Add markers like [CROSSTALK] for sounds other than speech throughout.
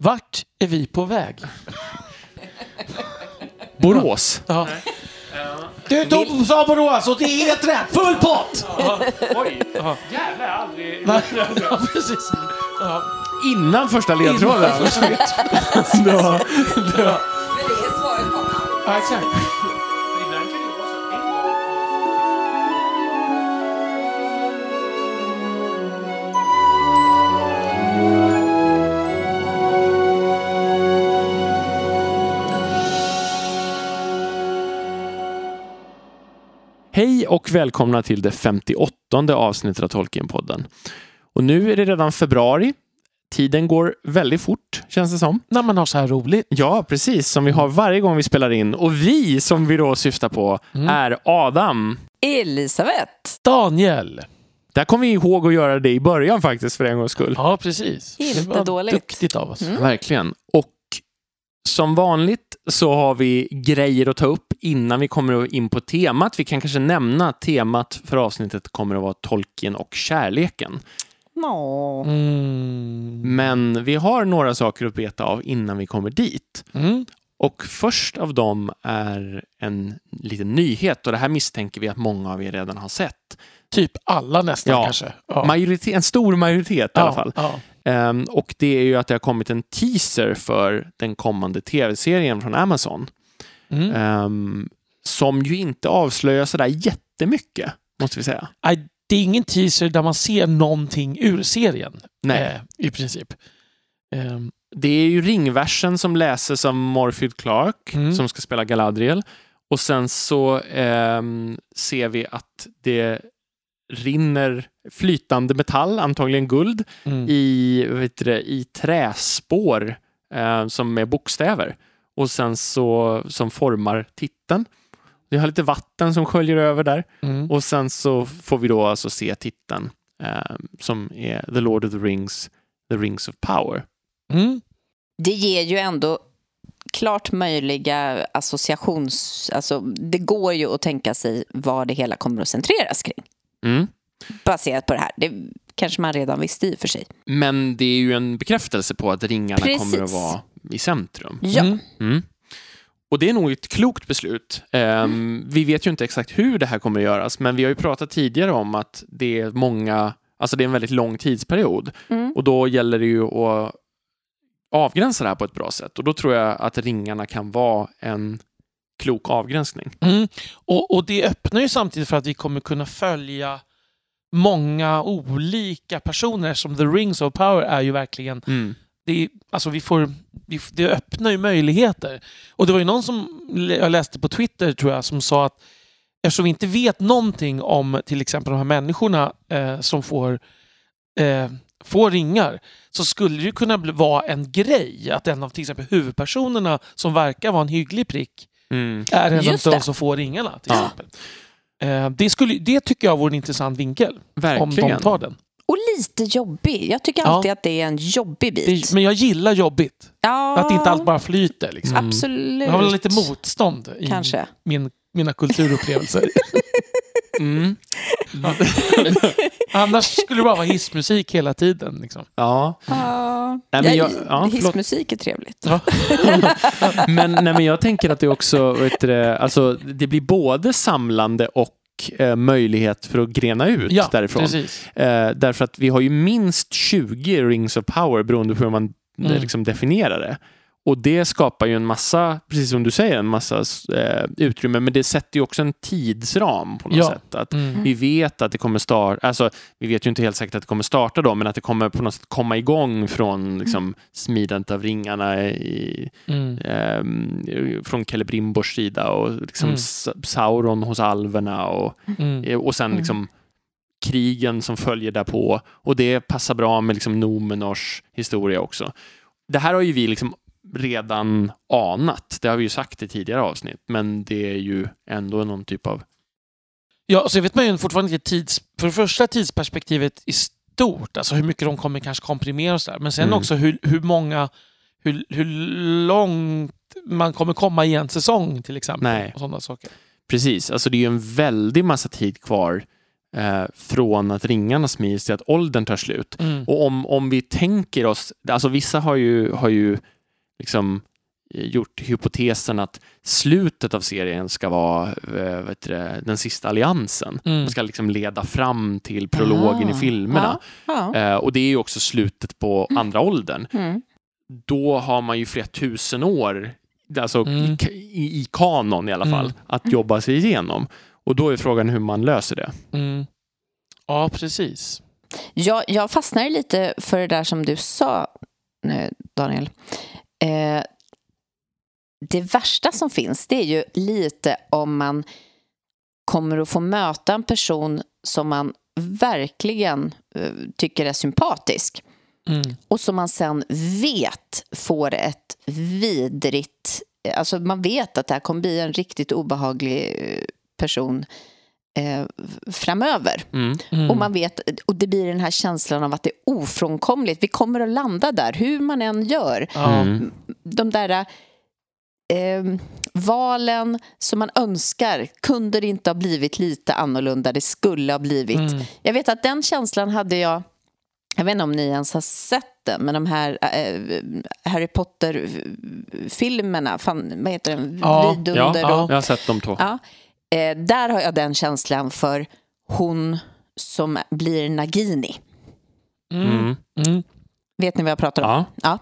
Vart är vi på väg? [LAUGHS] Borås. Ja. Du tog, sa Borås och det är helt rätt. Full pott! Oj, jävlar aldrig... ja, precis. Ja. Innan första ledtråden. Innan första var, [LAUGHS] det är svaret på allt. Ja, exakt. Och välkomna till det 58 avsnittet av Tolkienpodden. Och nu är det redan februari. Tiden går väldigt fort, känns det som. När man har så här roligt. Ja, precis. Som vi har varje gång vi spelar in. Och vi som vi då syftar på Mm. är Adam. Elisabeth. Daniel. Där kom vi ihåg att göra det i början faktiskt för en gångs skull. Ja, precis. Inte det var dåligt. duktigt av oss. Mm. Verkligen. Och som vanligt så har vi grejer att ta upp innan vi kommer in på temat. Vi kan kanske nämna att temat för avsnittet kommer att vara Tolkien och kärleken. Nå. Mm. Men vi har några saker att beta av innan vi kommer dit. Mm. Och först av dem är en liten nyhet och det här misstänker vi att många av er redan har sett. Typ alla nästan Ja. kanske. Ja. Majoritet, en stor majoritet i alla fall. Ja. Ehm, och det är ju att det har kommit en teaser för den kommande tv-serien från Amazon. Mm. Ehm, som ju inte avslöjar sådär jättemycket, måste vi säga. Nej, det är ingen teaser där man ser någonting ur serien. Nej. Eh, I princip. Ehm, Det är ju ringversen som läses av Morpheus Clark Mm. som ska spela Galadriel. Och sen så ehm, ser vi att det rinner flytande metall, antagligen guld, mm. i, du det, i träspår eh, som är bokstäver. Och sen så som formar titeln. Vi har lite vatten som sköljer över där. Mm. Och sen så får vi då alltså se titeln eh, som är The Lord of the Rings, The Rings of Power. Mm. Det ger ju ändå klart möjliga associations... Alltså, det går ju att tänka sig vad det hela kommer att centreras kring. Mm. Baserat på det här. Det kanske man redan visste i och för sig. Men det är ju en bekräftelse på att ringarna Precis. kommer att vara i centrum. Ja. Mm. Mm. Och det är nog ett klokt beslut. Ehm, Vi vet ju inte exakt hur det här kommer att göras, men vi har ju pratat tidigare om att det är många, alltså det är en väldigt lång tidsperiod Mm. och då gäller det ju att avgränsa det här på ett bra sätt och då tror jag att ringarna kan vara en klok avgränsning. Mm. Och, och det öppnar ju samtidigt för att vi kommer kunna följa många olika personer som The Rings of Power är ju verkligen Mm. Det, är- alltså vi får, vi, det öppnar ju möjligheter. Och det var ju någon som jag läste på Twitter tror jag som sa att eftersom vi inte vet någonting om till exempel de här människorna eh, som får, eh, får ringar så skulle det ju kunna bli, vara en grej att en av till exempel huvudpersonerna som verkar vara en hygglig prick Mm. är en av de som får ringarna. Till Ja. exempel. Eh, det, skulle, det tycker jag vore en intressant vinkel om Verkligen. de tar den. Och lite jobbig. Jag tycker Ja. alltid att det är en jobbig bit. Det, men jag gillar jobbigt. ja, Att inte allt bara flyter. Liksom. Mm. Absolut. Jag har väl lite motstånd i Kanske. min, mina kulturupplevelser. [LAUGHS] Mm. [LAUGHS] Annars skulle det bara vara hissmusik hela tiden. Liksom. Ja. Ja. Nej, men jag, ja, hissmusik är trevligt. Ja. [LAUGHS] Men, nej, men jag tänker att det också, vet du, det, alltså, det blir både samlande och eh, möjlighet för att grena ut Ja, därifrån. Eh, därför att vi har ju minst 20 rings of power beroende på hur man Mm. liksom definierar det. Och det skapar ju en massa, precis som du säger, en massa eh, utrymme. Men det sätter ju också en tidsram på något Ja. sätt. Att Mm. Vi vet att det kommer starta, alltså vi vet ju inte helt säkert att det kommer starta då, men att det kommer på något sätt komma igång från liksom, smidandet av ringarna i, Mm. ehm, från Celebrimbors sida och liksom Mm. Sauron hos alverna och, Mm. eh, och sen liksom krigen som följer därpå. Och det passar bra med liksom Nomenors historia också. Det här har ju vi liksom redan anat. Det har vi ju sagt i tidigare avsnitt, men det är ju ändå någon typ av... Ja, så vet man ju fortfarande inte tids... För det första tidsperspektivet i stort, alltså hur mycket de kommer kanske komprimera och sådär. Men sen Mm. också hur, hur många... Hur, hur långt man kommer komma i en säsong till exempel. Nej. Och sådana saker. Precis, alltså det är ju en väldig massa tid kvar eh, från att ringarna smids till att åldern tar slut. Mm. Och om, om vi tänker oss, alltså vissa har ju, har ju liksom eh, gjort hypotesen att slutet av serien ska vara eh, vet du, det, den sista alliansen. Mm. Den ska liksom leda fram till prologen i Ah, filmerna. Ja. Eh, och det är ju också slutet på andra åldern. Mm. Då har man ju flera tusen år, alltså Mm. i, i, i kanon i alla fall, Mm. att jobba sig igenom. Och då är frågan hur man löser det. Mm. Ja, precis. Jag, jag fastnar lite för det där som du sa, eh, Daniel. Eh, det värsta som finns, det är ju lite om man kommer att få möta en person som man verkligen eh, tycker är sympatisk Mm. och som man sen vet får ett vidrigt... Alltså man vet att det här kommer bli en riktigt obehaglig eh, person eh, framöver. Mm. Mm. Och man vet, och det blir den här känslan av att det är ofrånkomligt. Vi kommer att landa där, hur man än gör. ja. Mm. De där eh, valen som man önskar kunde det inte ha blivit lite annorlunda. Det skulle ha blivit. Mm. Jag vet att den känslan hade jag... Jag vet inte om ni ens har sett den, men de här eh, Harry Potter-filmerna, vad heter den? Ja, Vidunder Ja, och jag har sett de två. Ja, eh, där har jag den känslan för hon som blir Nagini. Mm. Mm. Mm. Vet ni vad jag pratar om? Ja.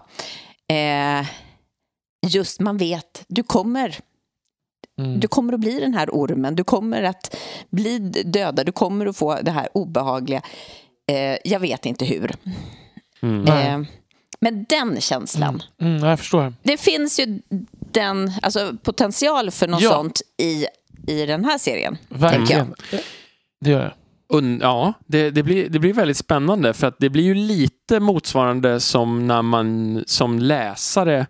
Ja. Eh, just man vet, du kommer, Mm. du kommer att bli den här ormen, du kommer att bli döda, du kommer att få det här obehagliga. Eh, jag vet inte hur. Mm. Eh, men den känslan, Mm, ja, jag förstår. det finns ju den, alltså potential för något Ja. sånt i, i den här serien. Verkligen. Det gör jag. Und, ja, det, det, blir, det blir väldigt spännande för att det blir ju lite motsvarande som när man som läsare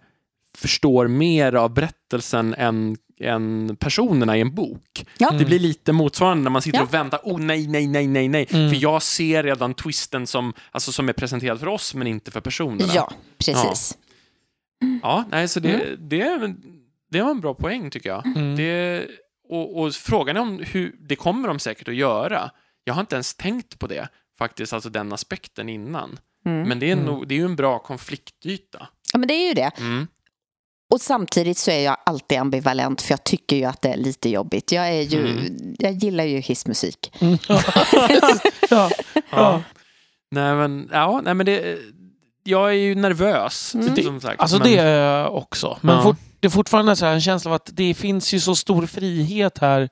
förstår mer av berättelsen än, än personerna i en bok. Ja. Det blir lite motsvarande när man sitter Ja. och väntar. Oh nej, nej, nej, nej, nej. Mm. För jag ser redan twisten som, alltså, som är presenterad för oss men inte för personerna. Ja, precis. Ja, nej, så det, det, är, det var en bra poäng tycker jag. Mm. Det, och, och frågan är om hur, det kommer de säkert att göra. Jag har inte ens tänkt på det faktiskt, alltså den aspekten innan. Mm. Men det är, Mm. nog, det är ju en bra konfliktyta. Ja, men det är ju det. Mm. Och samtidigt så är jag alltid ambivalent för jag tycker ju att det är lite jobbigt. Jag, är ju, Mm. jag gillar ju hissmusik. Mm. [LAUGHS] [LAUGHS] Ja. ja. Ja. Nej, men, ja, nej, men det, jag är ju nervös, Mm. som sagt. Alltså men, det är jag också. Men Ja. fort, det är fortfarande så en känsla av att det finns ju så stor frihet här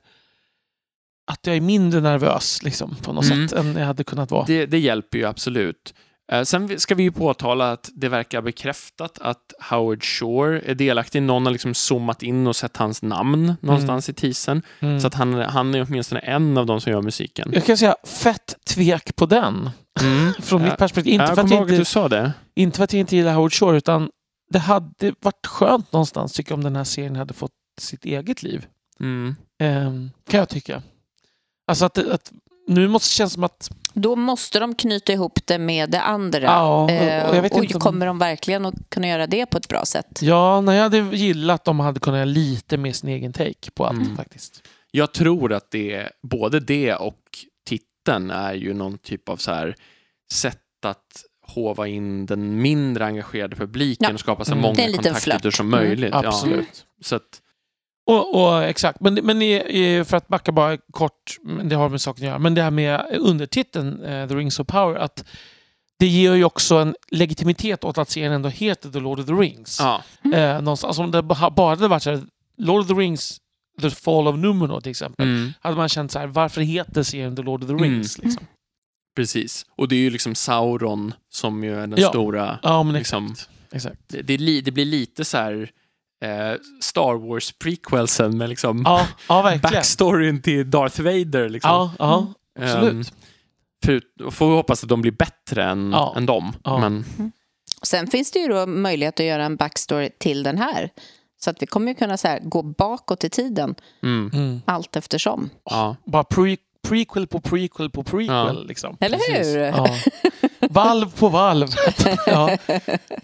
att jag är mindre nervös liksom, på något Mm. sätt än jag hade kunnat vara. det, det hjälper ju absolut. Eh, Sen ska vi ju påtala att det verkar bekräftat att Howard Shore är delaktig. Någon har liksom zoomat in och sett hans namn någonstans i teasern. Mm. Så att han, han är åtminstone en av de som gör musiken. Jag kan säga fett tvek på den. Mm. [LAUGHS] Från Ja. mitt perspektiv. Inte, för att kommer jag att du inte, sa det. inte för att jag inte gillar Howard Shore utan det hade varit skönt någonstans tycker jag om den här serien hade fått sitt eget liv. Mm. Ehm, kan jag tycka. Alltså att, att nu måste det kännas som att Då måste de knyta ihop det med det andra. Ja, och- och jag vet och inte om- kommer de verkligen att kunna göra det på ett bra sätt? Ja, när jag hade gillat om man hade kunnat göra lite mer sin egen take på allt Mm. faktiskt. Jag tror att det, både det och titeln är ju någon typ av så här sätt att hova in den mindre engagerade publiken Ja. och skapa så Mm. många kontaktytor som Mm. möjligt. Ja. Absolut. Så att, Och, och exakt, men, men för att backa bara kort, det har med saken att göra, men det här med undertiteln eh, The Rings of Power, att det ger ju också en legitimitet åt att serien ändå heter The Lord of the Rings. ja. Eh, någonstans, om det ba- bara hade varit så här, Lord of the Rings, The Fall of Numenor till exempel, Mm. hade man känt så här, varför heter serien The Lord of the Mm. Rings? Liksom? Precis. Och det är ju liksom Sauron som ju är den Ja. stora... Ja, men Liksom, exakt. exakt. det, det, li, det blir lite så här eh, Star Wars prequelsen med liksom Ja, ja verkligen. backstoryn till Darth Vader. Liksom. Ja, ja, absolut. Ehm, förut, och får vi hoppas att de blir bättre än, Ja. än dem. Ja. Men, Sen finns det ju då möjlighet att göra en backstory till den här. Så att vi kommer ju kunna så här, gå bakåt i tiden mm, Mm. allt eftersom. ja. Bara pre prequel på prequel på prequel. Ja. Liksom. Eller Precis. hur? Ja. [LAUGHS] Valv på valv. [LAUGHS] ja.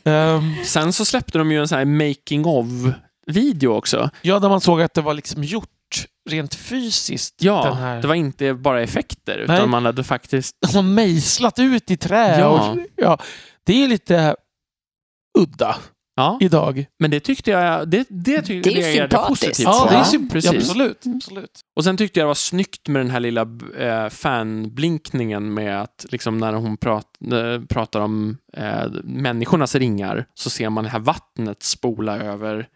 Ehm, Sen så släppte de ju en sån här making of video också. ja, där man såg att det var liksom gjort rent fysiskt. Ja, den här... det var inte bara effekter, utan Nej. man hade faktiskt... De har mejslat ut i trä. Ja. Och, ja, det är lite udda Ja, idag. men det tyckte jag... Det, det, tyckte Det är jag sympatiskt. positivt Ja, det är ja, absolut. absolut. Och sen tyckte jag det var snyggt med den här lilla eh, fanblinkningen med att liksom när hon prat, eh, pratar om eh, människornas ringar så ser man det här vattnet spola över,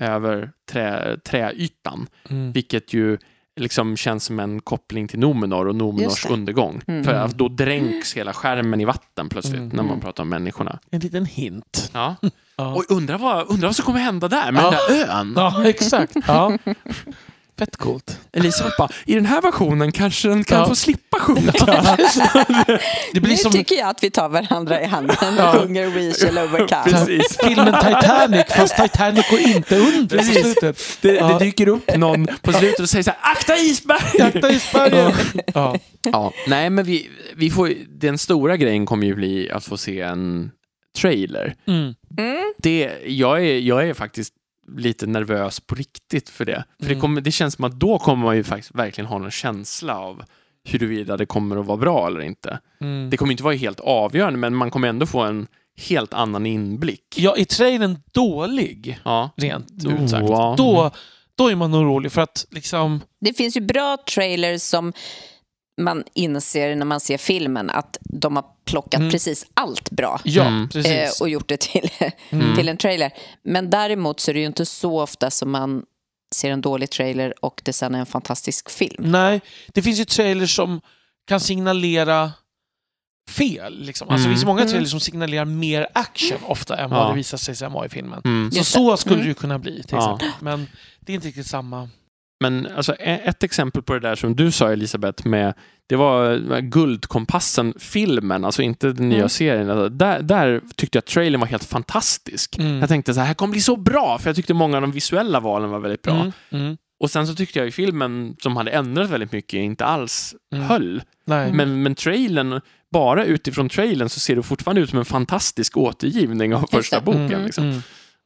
över trä, träytan. Mm. Vilket ju liksom känns som en koppling till Nomenor och Nomenors undergång. Mm. För att då dränks hela skärmen i vatten plötsligt Mm. när man pratar om människorna. En liten hint. Ja. [LAUGHS] Ja, Och undrar vad, undrar vad som kommer hända där med Ja. den där ön. ja exakt. Ja. [LAUGHS] Fett coolt. Elisabeth bara, i den här versionen kanske den kan Ja. få slippa sjunga. [LAUGHS] Det blir nu som tycker jag att vi tar varandra i handen Ja. och sjunger We shall overcome. Precis. filmen Titanic, fast [LAUGHS] Titanic går inte under på Precis. slutet. Det, Ja. det dyker upp någon på slutet och säger så här, akta isberg! Jakta [LAUGHS] isbergen. Ja. Ja, nej men vi, vi får, den stora grejen kommer ju bli att få se en trailer. Mm. Mm. Det, jag, är, jag är faktiskt lite nervös på riktigt för det. För det, Mm. kommer, det känns som att då kommer man ju faktiskt verkligen ha någon känsla av huruvida det kommer att vara bra eller inte. Mm. Det kommer inte vara helt avgörande, men man kommer ändå få en helt annan inblick. Ja, är trailern dålig, Ja. rent Oh, ut sagt, då, då är man orolig för att liksom... Det finns ju bra trailers som man inser när man ser filmen att de har plockat Mm. precis allt bra Ja, Mm. precis. eh, och gjort det till, [LAUGHS] Mm. till en trailer. Men däremot så är det ju inte så ofta som man ser en dålig trailer och det sen är en fantastisk film. Nej, det finns ju trailers som kan signalera fel. Liksom. Alltså, Det finns många Mm. trailers som signalerar mer action ofta än Ja. vad det visar sig sen vara i filmen. Mm. Så så skulle Mm. det ju kunna bli till Ja. exempel. Men det är inte riktigt samma. Men alltså, e- ett exempel på det där som du sa Elisabeth, med, det var Guldkompassen-filmen, alltså inte den nya Mm. serien. Alltså, där, där tyckte jag att trailern var helt fantastisk. Mm. Jag tänkte så här, här kommer bli så bra, för jag tyckte många av de visuella valen var väldigt bra. Mm. Mm. Och sen så tyckte jag i filmen, som hade ändrat väldigt mycket, inte alls Mm. höll. Nej. Men, men trailern, bara utifrån trailern så ser det fortfarande ut som en fantastisk återgivning av första boken. Mm. Liksom.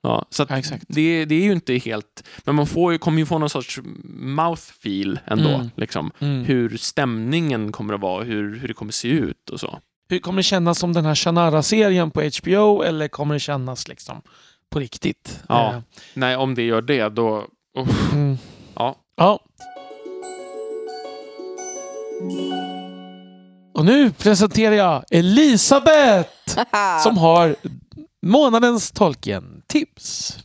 Ja, så att Ja, exakt. det, det är ju inte helt... Men man får ju, kommer ju få någon sorts mouthfeel ändå. Mm. Liksom. Mm. Hur stämningen kommer att vara, hur, hur det kommer se ut och så. Hur kommer det kännas som den här Shannara-serien på HBO eller kommer det kännas liksom på riktigt? Ja. Eh, Nej, om det gör det, då... Oh, Mm. ja. Ja. Och nu presenterar jag Elisabeth [LAUGHS] som har månadens Tolkien-tips.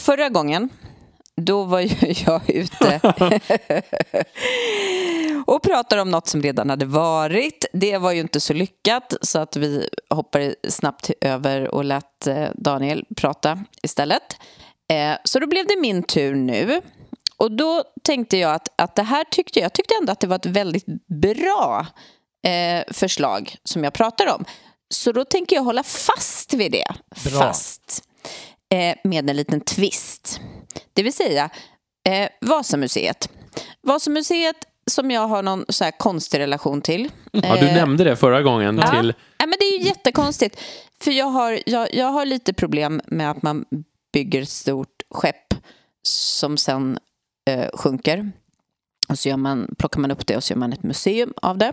Förra gången, då var ju [LAUGHS] jag ute [LAUGHS] och pratade om något som redan hade varit. Det var ju inte så lyckat så att vi hoppade snabbt över och lät eh, Daniel prata istället. Eh, Så då blev det min tur nu. Och då tänkte jag att, att det här tyckte jag tyckte ändå att det var ett väldigt bra eh, förslag som jag pratar om. Så då tänker jag hålla fast vid det. Bra. Fast eh, med en liten twist. Det vill säga eh, Vasamuseet. Vasamuseet som jag har någon så här konstig relation till. ja, du Eh, nämnde det förra gången Ja. till... Ja, men det är ju jättekonstigt. För jag har, jag, jag har lite problem med att man bygger ett stort skepp som sen eh, sjunker. Och så gör man, plockar man upp det och så gör man ett museum av det.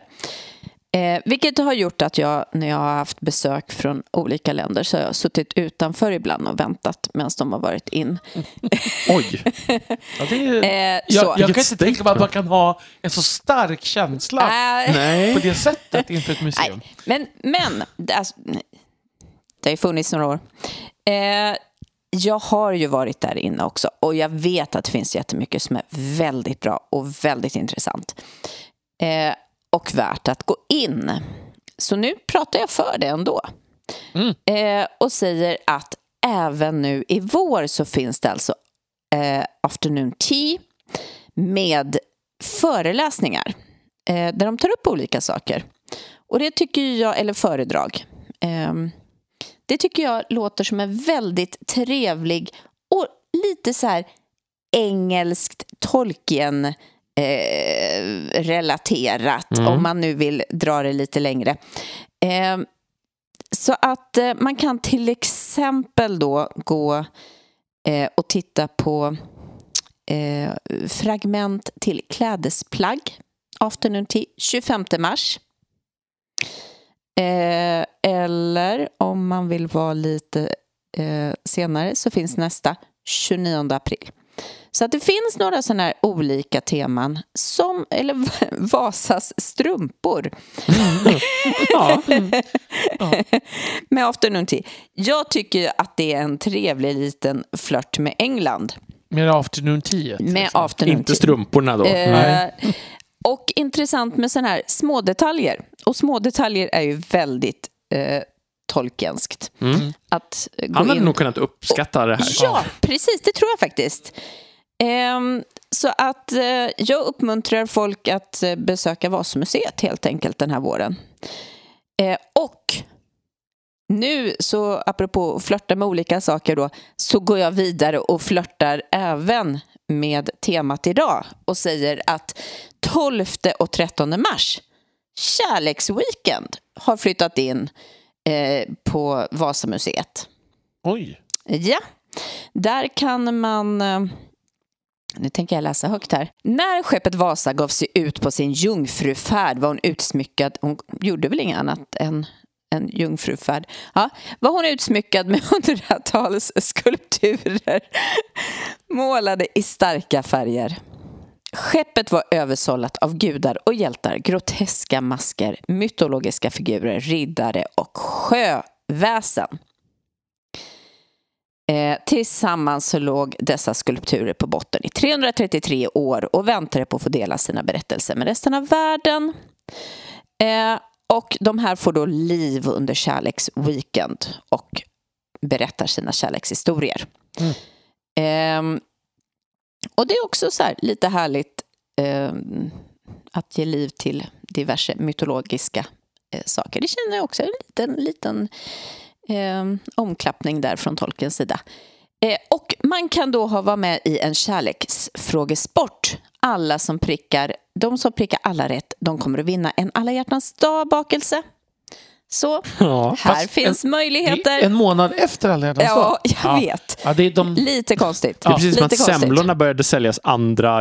Eh, vilket har gjort att jag, när jag har haft besök från olika länder så har jag suttit utanför ibland och väntat medan de har varit in. [LAUGHS] Oj! Ja, det är, Eh, jag, så. jag kan inte tänka mig att man kan ha en så stark känsla Äh, på det sättet inför ett museum. Nej, men, men det- alltså, det har ju funnits några år. Eh, jag har ju varit där inne också och jag vet att det finns jättemycket som är väldigt bra och väldigt intressant. Eh, och värt att gå in. Så nu pratar jag för det ändå. Mm. Eh, och säger att även nu i vår så finns det alltså eh, afternoon tea med föreläsningar eh, där de tar upp olika saker. Och det tycker jag, eller föredrag. Det tycker jag låter som en väldigt trevlig och lite så här engelskt Tolkien eh, relaterat Mm. om man nu vill dra det lite längre. Eh, så att eh, man kan till exempel då gå eh, och titta på eh, fragment till klädesplagg Afternoon Tea 25 mars. Eh, eller om man vill vara lite eh, senare så finns nästa 29 april. Så att det finns några sådana här olika teman som, eller [LAUGHS] Vasas strumpor [LAUGHS] Ja. med Afternoon Tea. Jag tycker att det är en trevlig liten flört med England Med afternoon tea. med Afternoon Inte Tea. strumporna då. Eh, och intressant med sådana här små detaljer. Och små detaljer är ju väldigt eh, tolkenskt. Mm. Att gå Han hade in... nog kunnat uppskatta det här. Ja, precis. Det tror jag faktiskt. Ehm, så att eh, jag uppmuntrar folk att eh, besöka Vasamuseet helt enkelt den här våren. Eh, och nu, så apropå flörta med olika saker då, så går jag vidare och flörtar även med temat idag och säger att 12 och 13 mars, kärleksweekend, har flyttat in eh, på Vasamuseet. Oj. Ja, där kan man... eh, Nu tänker jag läsa högt här. När skeppet Vasa gav sig ut på sin jungfrufärd var hon utsmyckad... Hon gjorde väl inget annat än en jungfrufärd. Ja, var hon utsmyckad med [LAUGHS] hundratals skulpturer målade i starka färger. Skeppet var översållat av gudar och hjältar, groteska masker, mytologiska figurer, riddare och sjöväsen. Eh, tillsammans så låg dessa skulpturer på botten i 333 år och väntade på att få dela sina berättelser med resten av världen. Eh, och de här får då liv under kärleksweekend och berättar sina kärlekshistorier. Eh, och det är också så här lite härligt eh, att ge liv till diverse mytologiska eh, saker. Det känner jag också en liten, liten eh, omklappning där från tolkens sida. Eh, och man kan då ha vara med i en kärleksfrågesport. Alla som prickar, de som prickar alla rätt, de kommer att vinna en alla hjärtans dag-bakelse. Så Ja. här finns Det möjligheter. En månad efter alla hjärtans dag. Ja, jag Ja. vet. Ja, det är de... Lite konstigt. Det är precis som Lite att konstigt. semlorna började säljas 2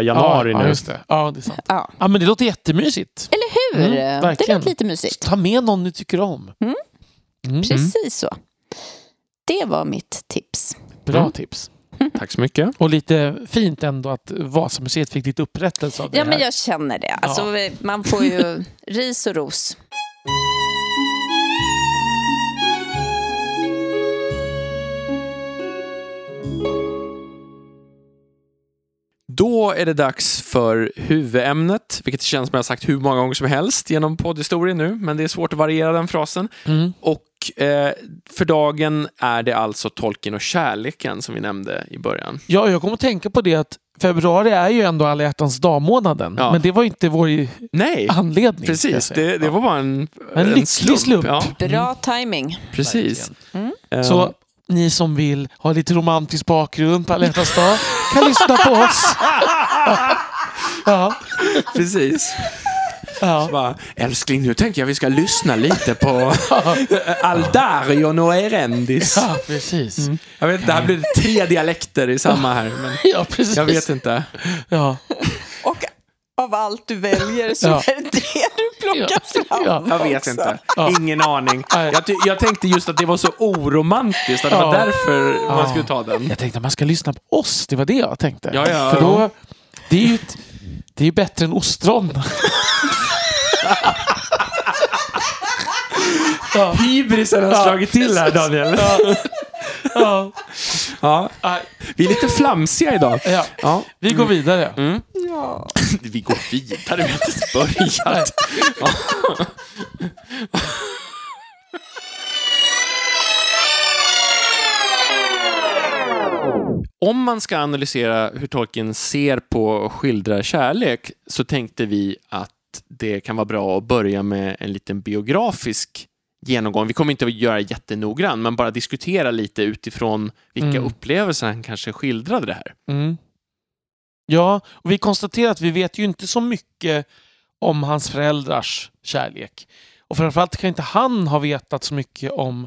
januari ja, nu. Ja, just det. Ja, det är sant. Ja. Ja, men det låter jättemysigt. Eller hur? Mm, det verkligen. låter lite mysigt. Ta med någon ni tycker om. Mm. Mm. Precis så. Det var mitt tips. Bra Mm. tips. [LAUGHS] Tack så mycket. Och lite fint ändå att Vasamuseet fick lite upprättelse av det Ja, men här. jag känner det. Alltså, Man får ju [LAUGHS] ris och ros. Då är det dags för huvudämnet, vilket känns som jag har sagt hur många gånger som helst genom poddhistorien nu, men det är svårt att variera den frasen. Mm. Och eh, för dagen är det alltså Tolkien och kärleken som vi nämnde i början. Ja, jag kommer att tänka på det att februari är ju ändå alla hjärtans dag-månaden. Ja. Men det var inte vår Nej, anledning. precis. Det, det var bara en, En lycklig slump. Ja, Bra timing. precis. Eh, Så ni som vill ha lite romantisk bakgrund på alla dag kan lyssna på oss. [LAUGHS] Ja, precis. ja. Bara, Älskling, nu tänker jag vi ska lyssna lite på [LAUGHS] Aldarion och Erendis. ja precis. Jag vet inte, det här blir tre dialekter i samma här. Men [LAUGHS] Ja, precis. jag vet inte. Ja. Och av allt du väljer så Ja. är det det du plockar fram. Ja. Jag vet också. inte. Ja. Ingen aning. Jag, jag tänkte just att det var så oromantiskt, att det var Ja. därför man Ja. skulle ta den. Jag tänkte att man ska lyssna på oss. Det var det jag tänkte. Ja, ja, För ja. då, det är ju ett, det är bättre än ostron. [LAUGHS] ja. Hybrisen har Ja, slagit till här, Daniel. Ja. Ja. Vi är lite flamsiga idag. Ja. Ja. Vi går vidare. Mm. Ja. [LAUGHS] Vi går vidare, vi har inte ens börjat. Ja. Om man ska analysera hur Tolkien ser på och skildrar kärlek så tänkte vi att det kan vara bra att börja med en liten biografisk genomgång. Vi kommer inte att göra jättenoggrann, men bara diskutera lite utifrån vilka Mm. upplevelser han kanske skildrade det här. Mm. Ja, och vi konstaterar att vi vet ju inte så mycket om hans föräldrars kärlek. Och framförallt kan inte han ha vetat så mycket om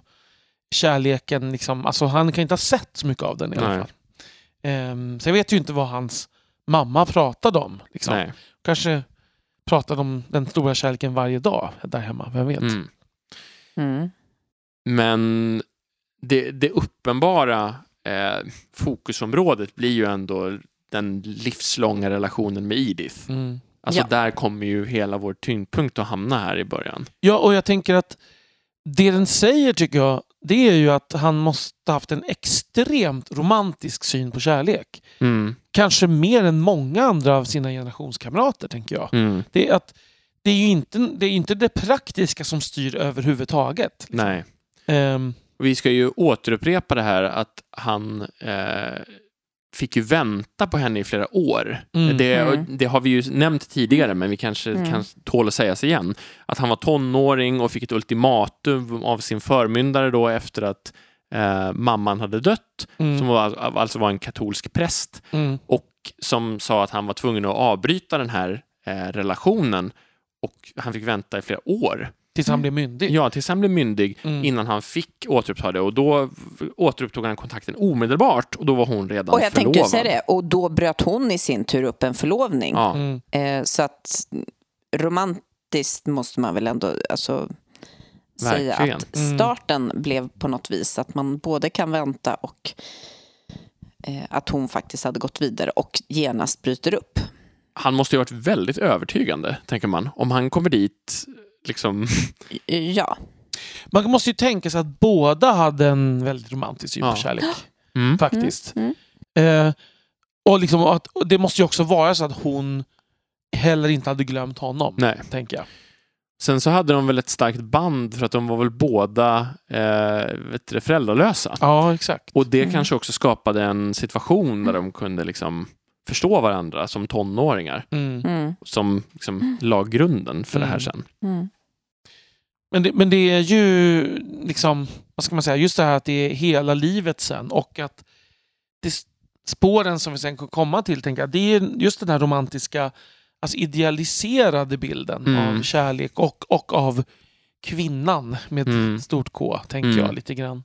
kärleken. Liksom, alltså han kan inte ha sett så mycket av den i alla fall. Um, så jag vet ju inte vad hans mamma pratade om. Liksom. Kanske pratade om den stora kärleken varje dag där hemma. Vem vet? Mm. Mm. Men det, det uppenbara eh, fokusområdet blir ju ändå den livslånga relationen med Edith. Mm. Alltså Ja. där kommer ju hela vår tyngdpunkt att hamna här i början. Ja, och jag tänker att det den säger tycker jag, det är ju att han måste ha haft en extremt romantisk syn på kärlek. Mm. Kanske mer än många andra av sina generationskamrater, tänker jag. Mm. Det är, att, det är ju inte det, är inte det praktiska som styr överhuvudtaget. liksom. Nej. Och Vi ska ju återupprepa det här att han eh, fick ju vänta på henne i flera år. Mm. Det, Mm. det har vi ju nämnt tidigare, men vi kanske Mm. kan tål att sägas igen. Att han var tonåring och fick ett ultimatum av sin förmyndare då efter att eh, mamman hade dött, mm, som var, alltså var en katolsk präst, mm, och som sa att han var tvungen att avbryta den här eh, relationen och han fick vänta i flera år. tills han blev myndig. Ja, tills han blev myndig Mm. innan han fick återuppta det och då återupptog han kontakten omedelbart och då var hon redan Och jag förlovad. tänkte säga det, och då bröt hon i sin tur upp en förlovning. Ja, Mm. Eh, så att romantiskt måste man väl ändå alltså, säga Verkligen. att Mm. starten blev på något vis att man både kan vänta och eh, att hon faktiskt hade gått vidare och genast bryter upp. Han måste ju ha varit väldigt övertygande, tänker man. Om han kommer dit, liksom... [LAUGHS] Ja, Man måste ju tänka sig att båda hade en väldigt romantisk syn Ja. [GASPS] Mm. Faktiskt. Mm, Eh, och, liksom att, och det måste ju också vara så att hon heller inte hade glömt honom. Nej. Tänker jag. Sen så hade de väl ett starkt band för att de var väl båda eh, vet du, föräldralösa. Ja, exakt. Och det Mm. kanske också skapade en situation där de kunde liksom förstå varandra som tonåringar. Mm. mm, Som liksom la grunden för det här Mm. sen. mm, Men, det, men det är ju liksom, vad ska man säga, just det här att det är hela livet sen och att det spåren som vi sen kommer komma till, tänker jag, det är just den här romantiska, alltså idealiserade bilden Mm. av kärlek och, och av kvinnan med Mm. stort K, tänker Mm. jag lite grann.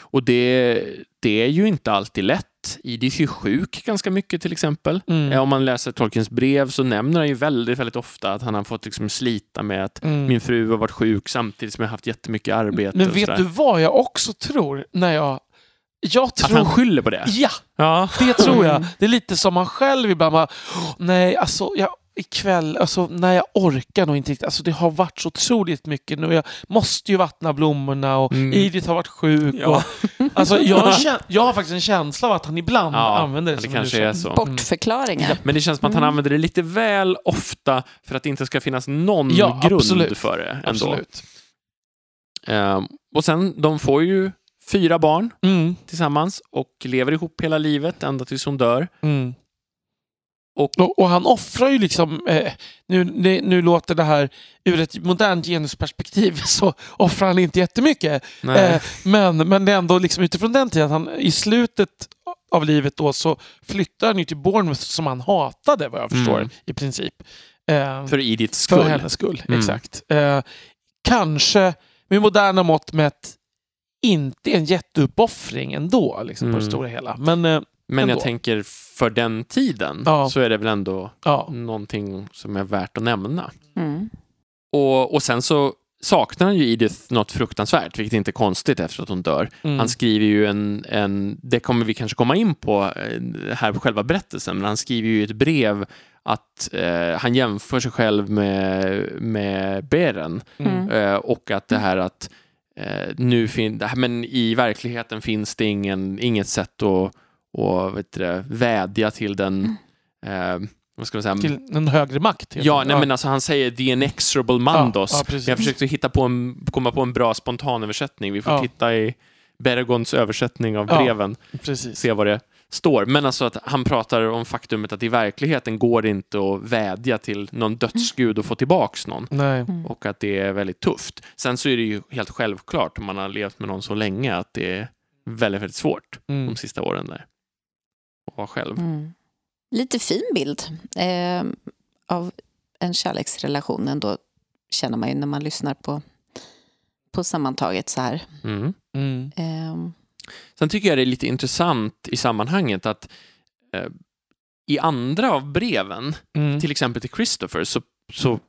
Och det, det är ju inte alltid lätt. Edith är ju sjuk ganska mycket till exempel. Mm. Eh, Om man läser Tolkiens brev så nämner han ju väldigt, väldigt ofta att han har fått liksom slita med att Mm. min fru har varit sjuk samtidigt som jag har haft jättemycket arbete. Men vet du vad jag också tror när jag... Jag Att tror... han skyller på det? Ja, Ja. det tror jag. [LAUGHS] Det är lite som man själv ibland bara, "Åh, nej, alltså jag, ikväll, alltså nej jag orkar nog inte riktigt. Alltså det har varit så otroligt mycket nu. Jag måste ju vattna blommorna och Mm. Edith har varit sjuk. Ja. Och, alltså jag, har [LAUGHS] jag har faktiskt en känsla av att han ibland Ja, använder det, det som kanske är så. bortförklaringar. Men det känns som att han Mm. använder det lite väl ofta för att det inte ska finnas någon Ja, grund absolut. för det. Ändå. Absolut. Ehm, och sen, de får ju fyra barn Mm, tillsammans och lever ihop hela livet ända tills hon dör. mm. Och- Och, och han offrar ju liksom, eh, nu, nu låter det här ur ett modernt genusperspektiv [LAUGHS] så offrar han inte jättemycket. Eh, men, men det är ändå liksom utifrån den tiden, han i slutet av livet då så flyttar han ju till Bournemouth som han hatade vad jag förstår Mm. i princip. Eh, för Ediths för skull. hennes skull, Mm. exakt. Eh, kanske med moderna mått mätt inte en jätteuppoffring ändå liksom, på Mm. det stora hela. Men eh, Men ändå. jag tänker för den tiden Ja. så är det väl ändå ja. någonting som är värt att nämna. Mm. Och, och sen så saknar han ju Edith något fruktansvärt, vilket inte är konstigt efter att hon dör. Mm. Han skriver ju en, en, det kommer vi kanske komma in på eh, här på själva berättelsen, men han skriver ju ett brev att eh, han jämför sig själv med, med Beren Mm. eh, och att det här att eh, nu fin- det här- men i verkligheten finns det ingen, inget sätt att och, vet du, vädja till den eh, vad ska man säga? Till en högre makt. Ja, nej, men alltså han säger the inexorable mandos. Ja, ja, jag försökte hitta på en, komma på en bra spontanöversättning. Vi får Ja. titta i Bergons översättning av Ja. breven, precis. se vad det står. Men alltså att han pratar om faktumet att i verkligheten går det inte att vädja till någon dödsgud och få tillbaks någon. Nej. Och att det är väldigt tufft. Sen så är det ju helt självklart om man har levt med någon så länge att det är väldigt, väldigt svårt Mm. de sista åren där. Vara själv. Mm. lite fin bild eh, av en kärleksrelation ändå, känner man ju när man lyssnar på, på sammantaget så här. Mm. Mm. Eh, Sen tycker jag det är lite intressant i sammanhanget att eh, i andra av breven, Mm. till exempel till Christopher, så, så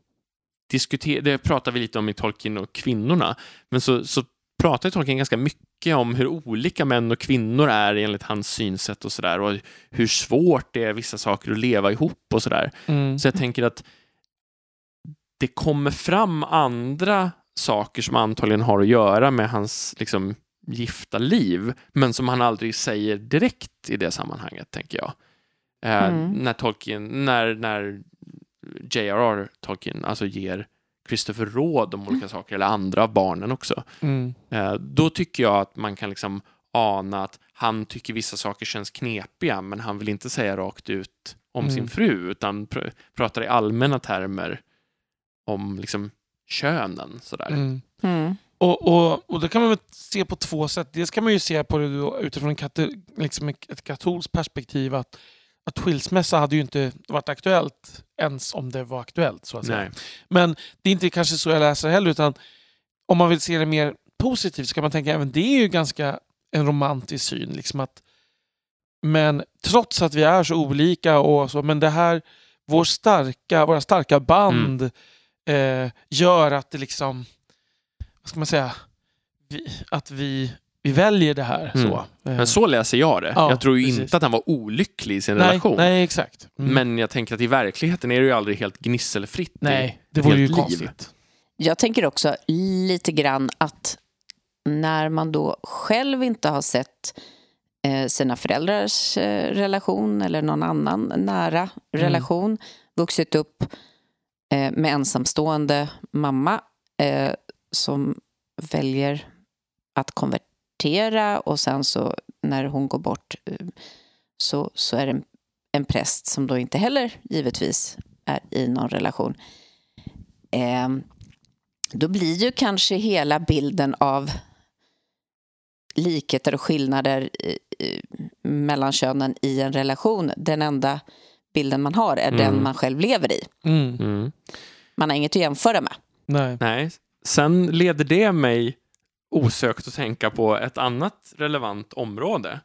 diskuter, det pratar vi lite om i Tolkien och kvinnorna, men så, så pratar Tolkien ganska mycket om hur olika män och kvinnor är enligt hans synsätt och sådär och hur svårt det är vissa saker att leva ihop och sådär. Mm. Så jag tänker att det kommer fram andra saker som antagligen har att göra med hans liksom, gifta liv, men som han aldrig säger direkt i det sammanhanget, tänker jag. Eh, Mm. När Tolkien, när, när J.R.R. Tolkien alltså ger Christopher råd om olika saker, eller andra av barnen också, Mm. eh, då tycker jag att man kan liksom ana att han tycker vissa saker känns knepiga, men han vill inte säga rakt ut om Mm. sin fru, utan pr pratar i allmänna termer om liksom könen. Sådär. Mm. mm. Och, och, och det kan man väl se på två sätt. Dels kan man ju se på det då utifrån en kate, liksom ett ett katolskt perspektiv att, att skilsmässa hade ju inte varit aktuellt ens om det var aktuellt. så att säga. Nej. Men det är inte kanske så jag läser heller utan om man vill se det mer positivt så kan man tänka även det är ju ganska en romantisk syn. Liksom att, men trots att vi är så olika och så, men det här, vår starka, våra starka band eh, gör att det liksom, vad ska man säga, vi, att vi, vi väljer det här. Mm. Så. Men så läser jag det. Ja, jag tror ju precis. inte att han var olycklig i sin nej, relation. nej, exakt. Mm. Men jag tänker att i verkligheten är det ju aldrig helt gnisselfritt. nej, det vore ju liv. konstigt. Jag tänker också lite grann att när man då själv inte har sett eh, sina föräldrars eh, relation eller någon annan nära relation, vuxit upp eh, med ensamstående mamma som väljer att konvertera och sen så när hon går bort eh, så, så är det en, en präst som då inte heller givetvis är i någon relation. Eh, då blir ju kanske hela bilden av likheter och skillnader i- i- mellan könen i en relation den enda bilden man har är den Mm. man själv lever i. Mm. Mm. Man har inget att jämföra med. Nej. Nej. Sen leder det mig osökt att tänka på ett annat relevant område.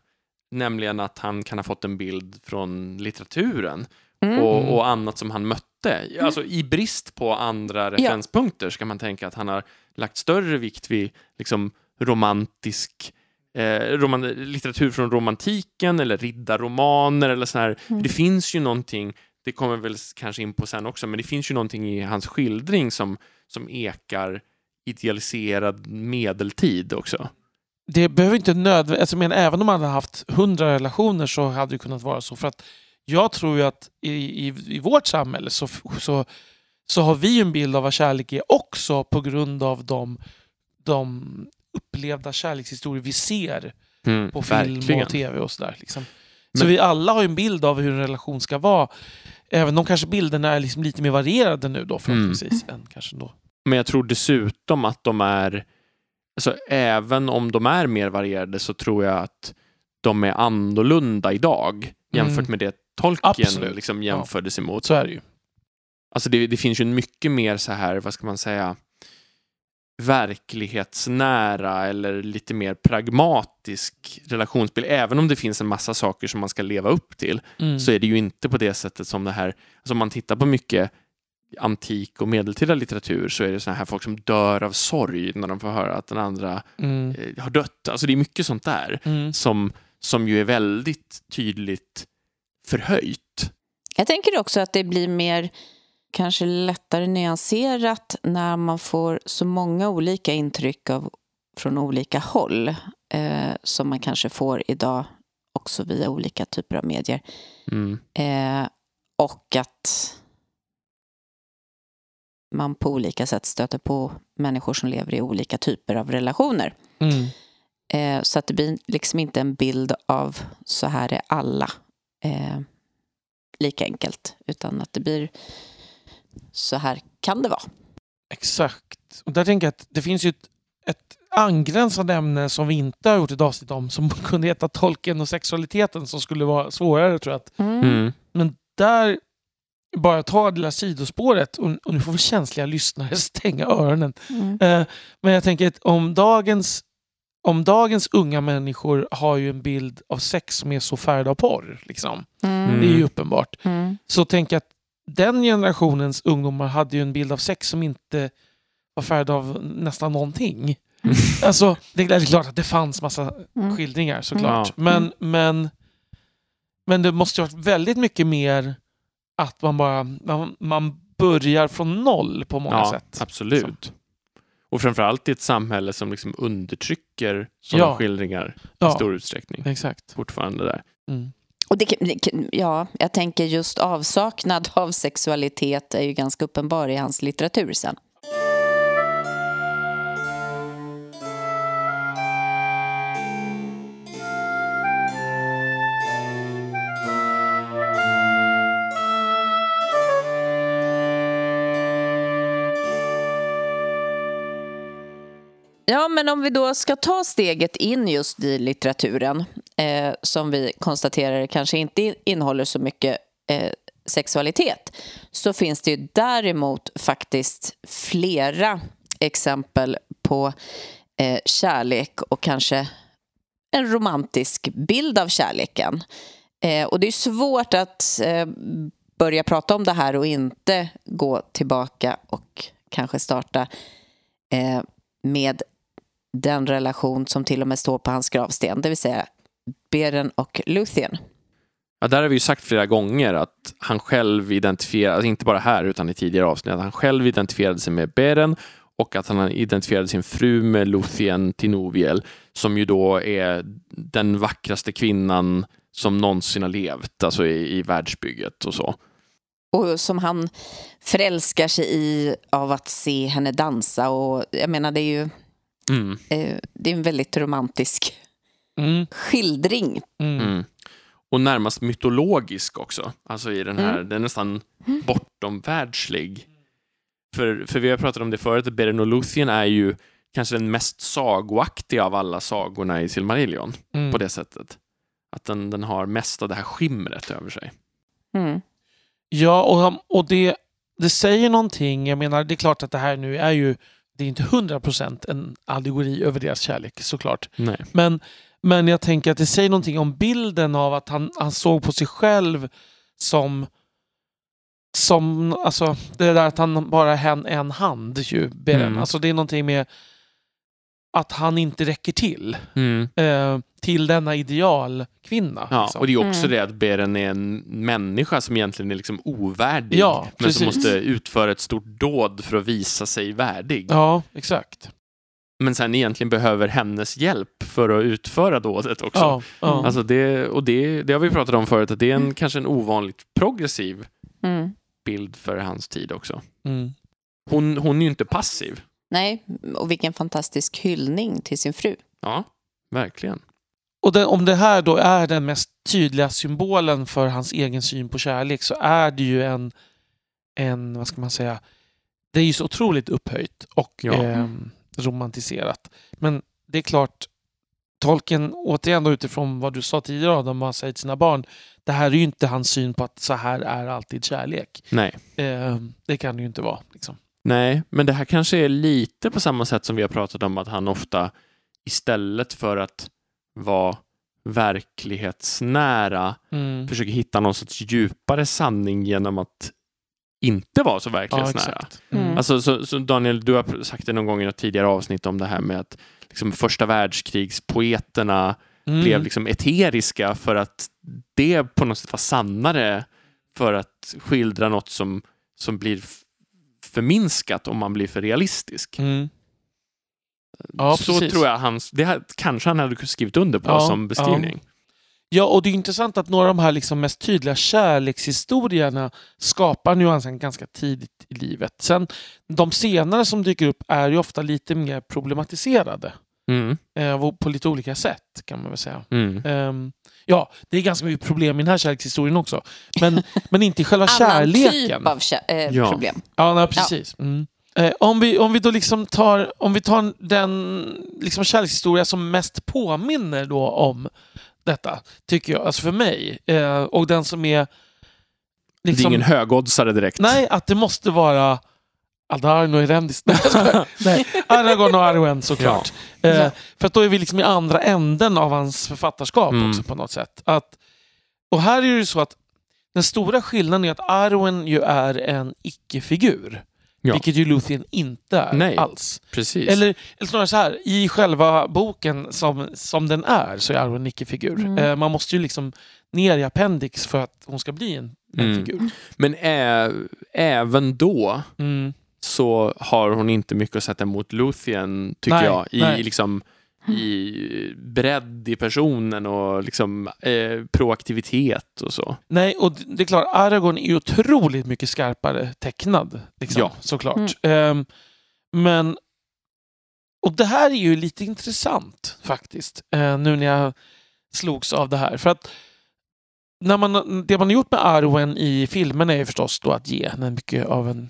Nämligen att han kan ha fått en bild från litteraturen Mm. och, och annat som han mötte. Alltså i brist på andra referenspunkter så kan man tänka att han har lagt större vikt vid liksom romantisk eh, roman, litteratur från romantiken eller riddarromaner eller så här. Mm. Det finns ju någonting, det kommer väl kanske in på sen också, men det finns ju någonting i hans skildring som, som ekar idealiserad medeltid också. det behöver inte nödvändigt, alltså, men även om man hade haft hundra relationer så hade det kunnat vara så. För att jag tror ju att i, i, i vårt samhälle så, så, så har vi en bild av vad kärlek är också på grund av de, de upplevda kärlekshistorier vi ser Mm, på film verkligen. och tv och sådär. Liksom. Så Men- vi alla har ju en bild av hur en relation ska vara. Även om kanske bilderna är liksom lite mer varierade nu då förhoppningsvis. Än kanske då. Men jag tror dessutom att de är, alltså även om de är mer varierade så tror jag att de är annorlunda idag jämfört Mm. med det Tolkien liksom jämfördes emot. Så är det ju. Alltså det, det finns ju mycket mer så här, vad ska man säga, verklighetsnära eller lite mer pragmatisk relationsbild. Även om det finns en massa saker som man ska leva upp till Mm. så är det ju inte på det sättet som det här, alltså om man tittar på mycket antik och medeltida litteratur så är det såna här folk som dör av sorg när de får höra att den andra Mm. eh, har dött. Alltså det är mycket sånt där Mm. som, som ju är väldigt tydligt förhöjt. Jag tänker också att det blir mer kanske lättare nyanserat när man får så många olika intryck av, från olika håll eh, som man kanske får idag också via olika typer av medier. Mm. Eh, och att man på olika sätt stöter på människor som lever i olika typer av relationer. Mm. Eh, så att det blir liksom inte en bild av så här är alla eh, lika enkelt. Utan att det blir så här kan det vara. Exakt. Och där tänker jag att det finns ju ett, ett angränsande ämne som vi inte har gjort ett avsnitt om som [LAUGHS] kunde heta tolken och sexualiteten som skulle vara svårare tror jag att Mm. men där, bara ta det lilla sidospåret, och, och nu får väl känsliga lyssnare [LAUGHS] stänga öronen. Mm. Eh, men jag tänker att om dagens, om dagens unga människor har ju en bild av sex som är så färgad av porr, liksom. Mm. det är ju uppenbart, Mm. så tänker jag att den generationens ungdomar hade ju en bild av sex som inte var färgad av nästan någonting. Mm. [LAUGHS] Alltså, det är klart att det fanns massa Mm. skildringar såklart. Men, men, men det måste ju ha varit väldigt mycket mer att man bara man, man börjar från noll på många ja, sätt. absolut. Och framförallt i ett samhälle som liksom undertrycker sådana Ja. skildringar i Ja, stor utsträckning. exakt. Fortfarande där. Mm. Och det, ja, jag tänker just avsaknad av sexualitet är ju ganska uppenbar i hans litteratur sen. Ja, men om vi då ska ta steget in just i litteraturen eh, som vi konstaterar kanske inte innehåller så mycket eh, sexualitet så finns det ju däremot faktiskt flera exempel på eh, kärlek och kanske en romantisk bild av kärleken. Eh, och det är svårt att eh, börja prata om det här och inte gå tillbaka och kanske starta eh, med den relation som till och med står på hans gravsten, det vill säga Beren och Luthien. Ja, där har vi ju sagt flera gånger att han själv identifierade, alltså inte bara här utan i tidigare avsnitt, att han själv identifierade sig med Beren och att han identifierade sin fru med Luthien Tinoviel som ju då är den vackraste kvinnan som någonsin har levt, alltså i, i världsbygget och så. Och som han förälskar sig i av att se henne dansa. Och jag menar, det är ju Mm, eh, det är en väldigt romantisk Mm. skildring. Mm. mm. Och närmast mytologisk också. Alltså i den här, Mm. den är nästan bortom världslig. För, för vi har pratat om det förut, Beren och Luthien är ju kanske den mest sagoaktiga av alla sagorna i Silmarillion Mm. på det sättet. Att den, den har mest av det här skimret över sig. Mm. Ja, och, och det, det säger någonting. Jag menar, det är klart att det här nu är ju det är inte 100% en allegori över deras kärlek såklart. Nej. Men, men jag tänker att det säger någonting om bilden av att han, han såg på sig själv som som, alltså det där att han bara är en, hand ju. Mm. Alltså det är någonting med att han inte räcker till. Mm. Eh, till denna idealkvinna. Ja, liksom. och det är också Mm. det att Beren är en människa som egentligen är liksom ovärdig. Ja, men som måste utföra ett stort dåd för att visa sig värdig. ja, exakt. Men sen egentligen behöver hennes hjälp för att utföra dådet också. Ja, ja. Alltså det, och det, det har vi pratat om förut, att det är en, Mm. kanske en ovanligt progressiv Mm. bild för hans tid också. Mm. Hon, hon är ju inte passiv. Nej, och vilken fantastisk hyllning till sin fru. Ja, verkligen. Och det, om det här då är den mest tydliga symbolen för hans egen syn på kärlek så är det ju en, en vad ska man säga, det är ju så otroligt upphöjt och Ja. ehm, romantiserat. Men det är klart, Tolkien, återigen då utifrån vad du sa tidigare Adam, vad han säger till sina barn, det här är ju inte hans syn på att så här är alltid kärlek. Nej. Ehm, det kan det ju inte vara. Liksom. Nej, men det här kanske är lite på samma sätt som vi har pratat om att han ofta istället för att vara verklighetsnära Mm. försöker hitta någon sorts djupare sanning genom att inte vara så Ja, verklighetsnära. exakt. Mm. Mm. Alltså, så, så Daniel, du har sagt det någon gång i ett tidigare avsnitt om det här med att liksom, första världskrigspoeterna Mm. blev liksom eteriska för att det på något sätt var sannare för att skildra något som, som blir förminskat om man blir för realistisk. Mm. Ja, så precis. tror jag han, det här, kanske han hade skrivit under på Ja, som beskrivning. Ja, och det är intressant att några av de här liksom mest tydliga kärlekshistorierna skapar nyansen ganska tidigt i livet. Sen de senare som dyker upp är ju ofta lite mer problematiserade. Mm. Eh, på lite olika sätt kan man väl säga. Mm. Ehm, ja, det är ganska mycket problem i den här kärlekshistorien också. Men, [LAUGHS] men inte i själva Annan kärleken. typ av kä- eh, Ja. problem. Ja, nej, precis. Mm. Eh, om, vi, om vi då liksom tar, om vi tar den liksom kärlekshistoria som mest påminner då om detta, tycker jag, alltså för mig, eh, och den som är det är liksom, ingen högoddsare direkt. nej, att det måste vara Aldarno jag skojar. [LAUGHS] nej, Aragorn och Arwen såklart. Eh, för då är vi liksom i andra änden av hans författarskap Mm. också på något sätt. Att, och här är det ju så att den stora skillnaden är att Arwen ju är en icke-figur. Ja. Vilket ju Luthien inte är Nej. alls. Precis. Eller, eller snarare så här, i själva boken som, som den är så är Arwen en icke-figur. Mm. Eh, man måste ju liksom ner i appendix för att hon ska bli en, en Mm. figur. Men ä- även då Mm. Så har hon inte mycket att sätta emot Luthien, tycker Nej, jag. I, nej. liksom, I bredd i personen och liksom, eh, proaktivitet och så. Nej, och det är klart, Aragorn är otroligt mycket skarpare tecknad. Liksom, Ja. Såklart. Ehm, men... Och det här är ju lite intressant faktiskt, eh, nu när jag slogs av det här. För att när man, det man har gjort med Arwen i filmen är ju förstås då att ge henne mycket av en...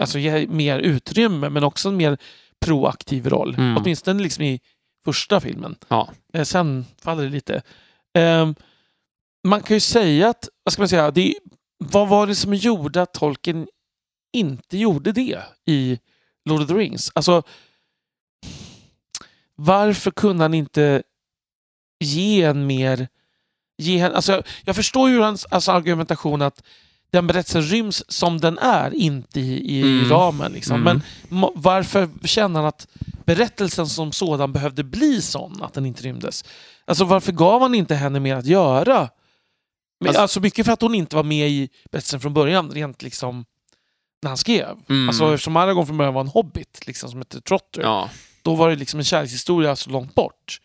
Alltså ge mer utrymme, men också en mer proaktiv roll. Mm. Åtminstone liksom i första filmen. Ja. Eh, sen faller det lite. Ehm, man kan ju säga att, vad ska man säga, det, vad var det som gjorde att Tolkien inte gjorde det i Lord of the Rings? Alltså, varför kunde han inte ge en mer... Ge en, alltså, jag, jag förstår ju hans alltså, argumentation att den berättelsen ryms som den är, inte i, i Mm. ramen. Liksom. Mm. Men varför känner han att berättelsen som sådan behövde bli sån att den inte rymdes? Alltså varför gav han inte henne mer att göra? Men, Alltså- alltså, mycket för att hon inte var med i berättelsen från början, rent liksom när han skrev. Mm. Alltså eftersom Aragorn från början var en hobbit, liksom, som hette Trotter, ja. då var det liksom en kärlekshistoria så långt bort.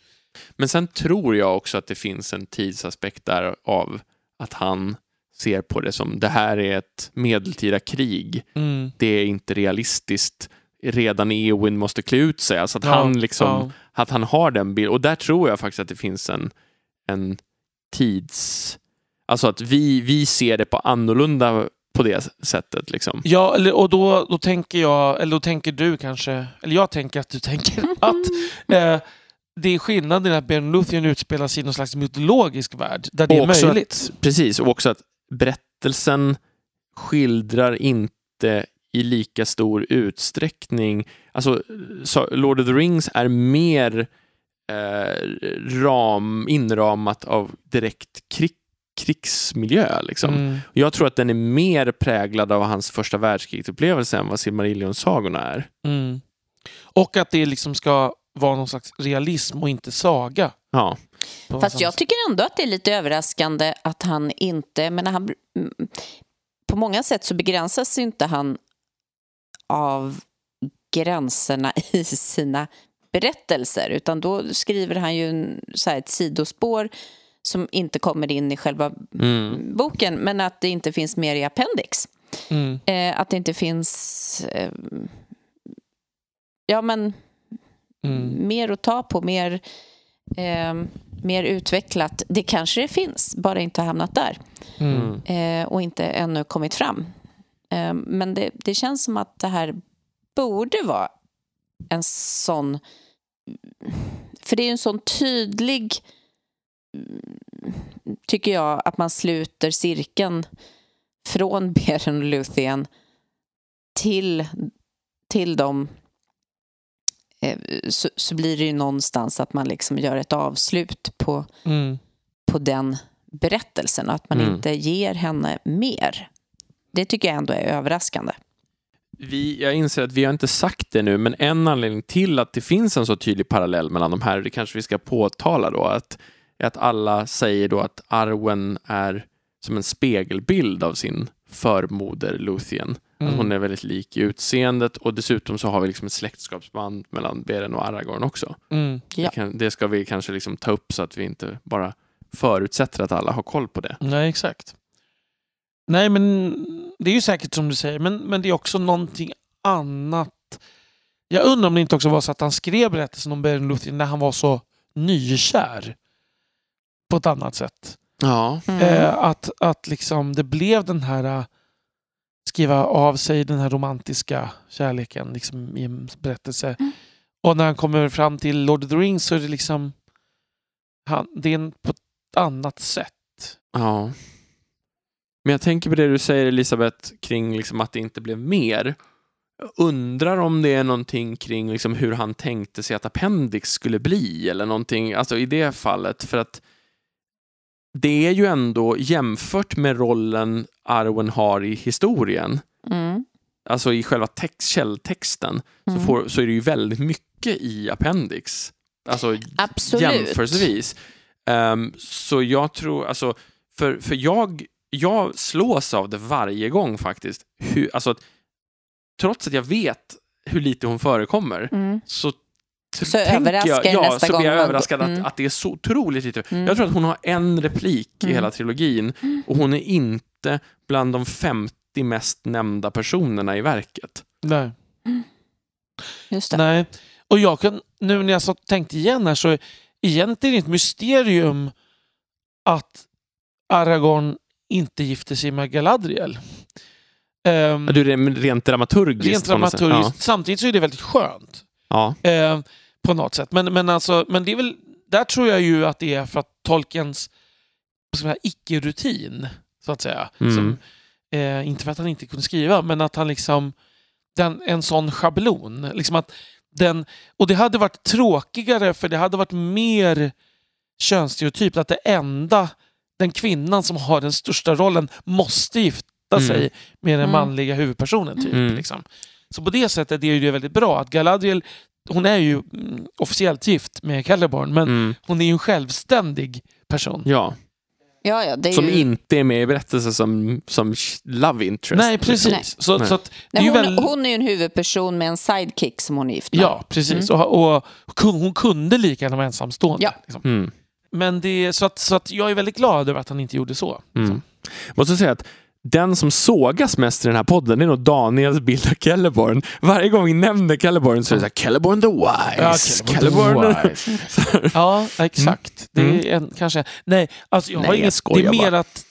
Men sen tror jag också att det finns en tidsaspekt där av att han ser på det som det här är ett medeltida krig. Mm. Det är inte realistiskt. Redan Eowyn måste klä ut sig. Alltså att Ja, han liksom ja. att han har den bilden. Och där tror jag faktiskt att det finns en, en tids... Alltså att vi, vi ser det på annorlunda på det sättet. Liksom. Ja, och då, då tänker jag, eller då tänker du kanske, eller jag tänker att du tänker [LAUGHS] att [LAUGHS] eh, det är skillnaden att Ben Luthien utspelar sig i någon slags mytologisk värld där det är Och också möjligt. Att, precis, och också att berättelsen skildrar inte i lika stor utsträckning... Alltså, så Lord of the Rings är mer eh, ram, inramat av direkt krig, krigsmiljö. Liksom. Mm. Jag tror att den är mer präglad av hans första världskrigsupplevelse än vad Silmarillion-sagorna är. Mm. Och att det liksom ska vara någon slags realism och inte saga. Ja, Fast jag tycker ändå att det är lite överraskande att han inte... Men han, på många sätt så begränsas inte han av gränserna [LAUGHS] i sina berättelser utan då skriver han ju en, så här, ett sidospår som inte kommer in i själva mm. boken men att det inte finns mer i appendix. Mm. Eh, att det inte finns... Eh, ja, men Mm. mer att ta på, mer, eh, mer utvecklat. Det kanske det finns, bara inte hamnat där Mm. eh, och inte ännu kommit fram. Eh, men det, det känns som att det här borde vara en sån... För det är ju en sån tydlig, tycker jag, att man sluter cirkeln från Beren och Luthien till, till eh, så, så blir det ju någonstans att man liksom gör ett avslut på, Mm. på den berättelsen och att man Mm. inte ger henne mer. Det tycker jag ändå är överraskande. vi, jag inser att vi har inte sagt det nu, men en anledning till att det finns en så tydlig parallell mellan de här, det kanske vi ska påtala då, att, att alla säger då att Arwen är som en spegelbild av sin förmoder Luthien. Mm. Att hon är väldigt lik i utseendet och dessutom så har vi liksom ett släktskapsband mellan Beren och Aragorn också. Mm. Ja. Det, kan, det ska vi kanske liksom ta upp så att vi inte bara förutsätter att alla har koll på det. Nej, exakt. Nej, men det är ju säkert som du säger, men, men det är också någonting annat. Jag undrar om det inte också var så att han skrev berättelsen om Beren Luthien när han var så nykär. På ett annat sätt. Ja. Eh, att, att liksom det blev den här eh, skriva av sig den här romantiska kärleken liksom, i en berättelse. Mm. Och när han kommer fram till Lord of the Rings så är det liksom han, det är en, på ett annat sätt. ja. Men jag tänker på det du säger Elisabeth kring liksom att det inte blev mer. Jag undrar om det är någonting kring liksom hur han tänkte sig att Appendix skulle bli eller någonting, alltså i det fallet. För att det är ju ändå jämfört med rollen Arwen har i historien, Mm. alltså i själva text, källtexten, Mm. så, får, så är det ju väldigt mycket i Appendix. Alltså Absolut. jämförelsevis. Ehm, så jag tror, alltså, för, för jag, jag slås av det varje gång faktiskt. Hur, alltså, trots att jag vet hur lite hon förekommer Mm. så Så överraskar jag, ja, nästa så blir jag gång. överraskad Mm. att, att det är så otroligt lite. Mm. Jag tror att hon har en replik i Mm. hela trilogin och hon är inte bland de 50 mest nämnda personerna i verket. Nej. Just det. Nej. Och jag kan, nu när jag så tänkt igen här så egentligen är det ett mysterium att Aragorn inte gifte sig med Galadriel. Um, Du, rent- rent dramaturgiskt. rent dramaturgiskt. Samtidigt så är det väldigt skönt. Ja. Eh, på något sätt. Men, men, alltså, men det är väl, där tror jag ju att det är för att Tolkiens icke-rutin, så att säga. Mm. Som, eh, inte för att han inte kunde skriva, men att han liksom... Den, en sån schablon. Liksom att den, och det hade varit tråkigare för det hade varit mer könsstereotypt att det enda, den kvinnan som har den största rollen måste gifta Mm. sig med den Mm. manliga huvudpersonen. Typ, Mm. liksom. Så på det sättet är det väldigt bra att Galadriel, hon är ju mm, officiellt gift med Celeborn, men Mm. hon är ju en självständig person. ja. Ja, ja, det är Som ju... inte är med i berättelsen som, som love interest. Nej, precis. Nej. Så, Nej. så att Nej, ju hon, väl... hon är ju en huvudperson med en sidekick som hon är gift med. Ja, precis. Och, och kun- hon kunde lika gärna vara ensamstående. Ja. Liksom. Mm. Men det, så, att, så att jag är väldigt glad över att han inte gjorde så. Mm. Måste säga att den som sågas mest i den här podden det är nog Daniels bild av Celeborn. Varje gång vi nämner Celeborn så är det såhär Celeborn the Wise. Celeborn. [LAUGHS] Ja, exakt. Det är Mm. en, kanske... Nej, alltså jag har Nej, jag inget... Det är mer bara. att...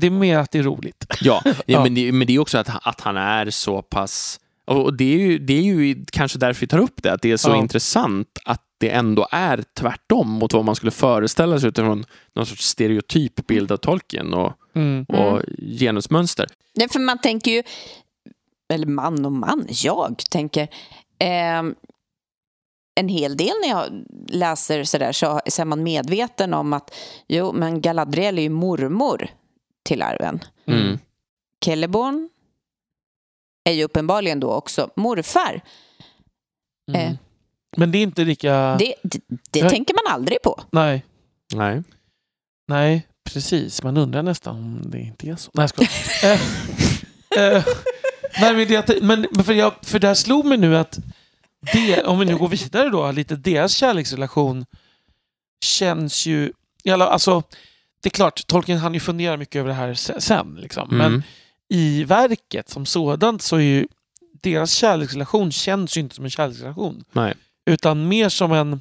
Det är mer att det är roligt. [LAUGHS] Ja, [LAUGHS] ja. Ja. Men, det, men det är också att, att han är så pass... Och det är, ju, det är ju kanske därför vi tar upp det, att det är så Ja. intressant att det ändå är tvärtom mot vad man skulle föreställa sig utifrån någon sorts stereotyp bild av Tolkien och, Mm. och genusmönster. Nej, för man tänker ju, eller man och man, jag tänker, ehm, en hel del när jag läser sådär så, så är man medveten om att jo, men Galadriel är ju mormor till arven. Mm. Celeborn är ju uppenbarligen då också morfar. Mm. Eh. Men det är inte lika... Det, det, det Jag- tänker man aldrig på. Nej, Nej. nej, precis. Man undrar nästan om det inte är så. Nej, jag eh, eh, nej, men, det, men för, jag, för det här slog mig nu att det, om vi nu går vidare då, lite deras kärleksrelation känns ju... Alltså, det är klart, Tolkien han ju fundera mycket över det här se- sen. Liksom. Men Mm. i verket som sådant så är ju deras kärleksrelation känns ju inte som en kärleksrelation. Nej. Utan mer som en...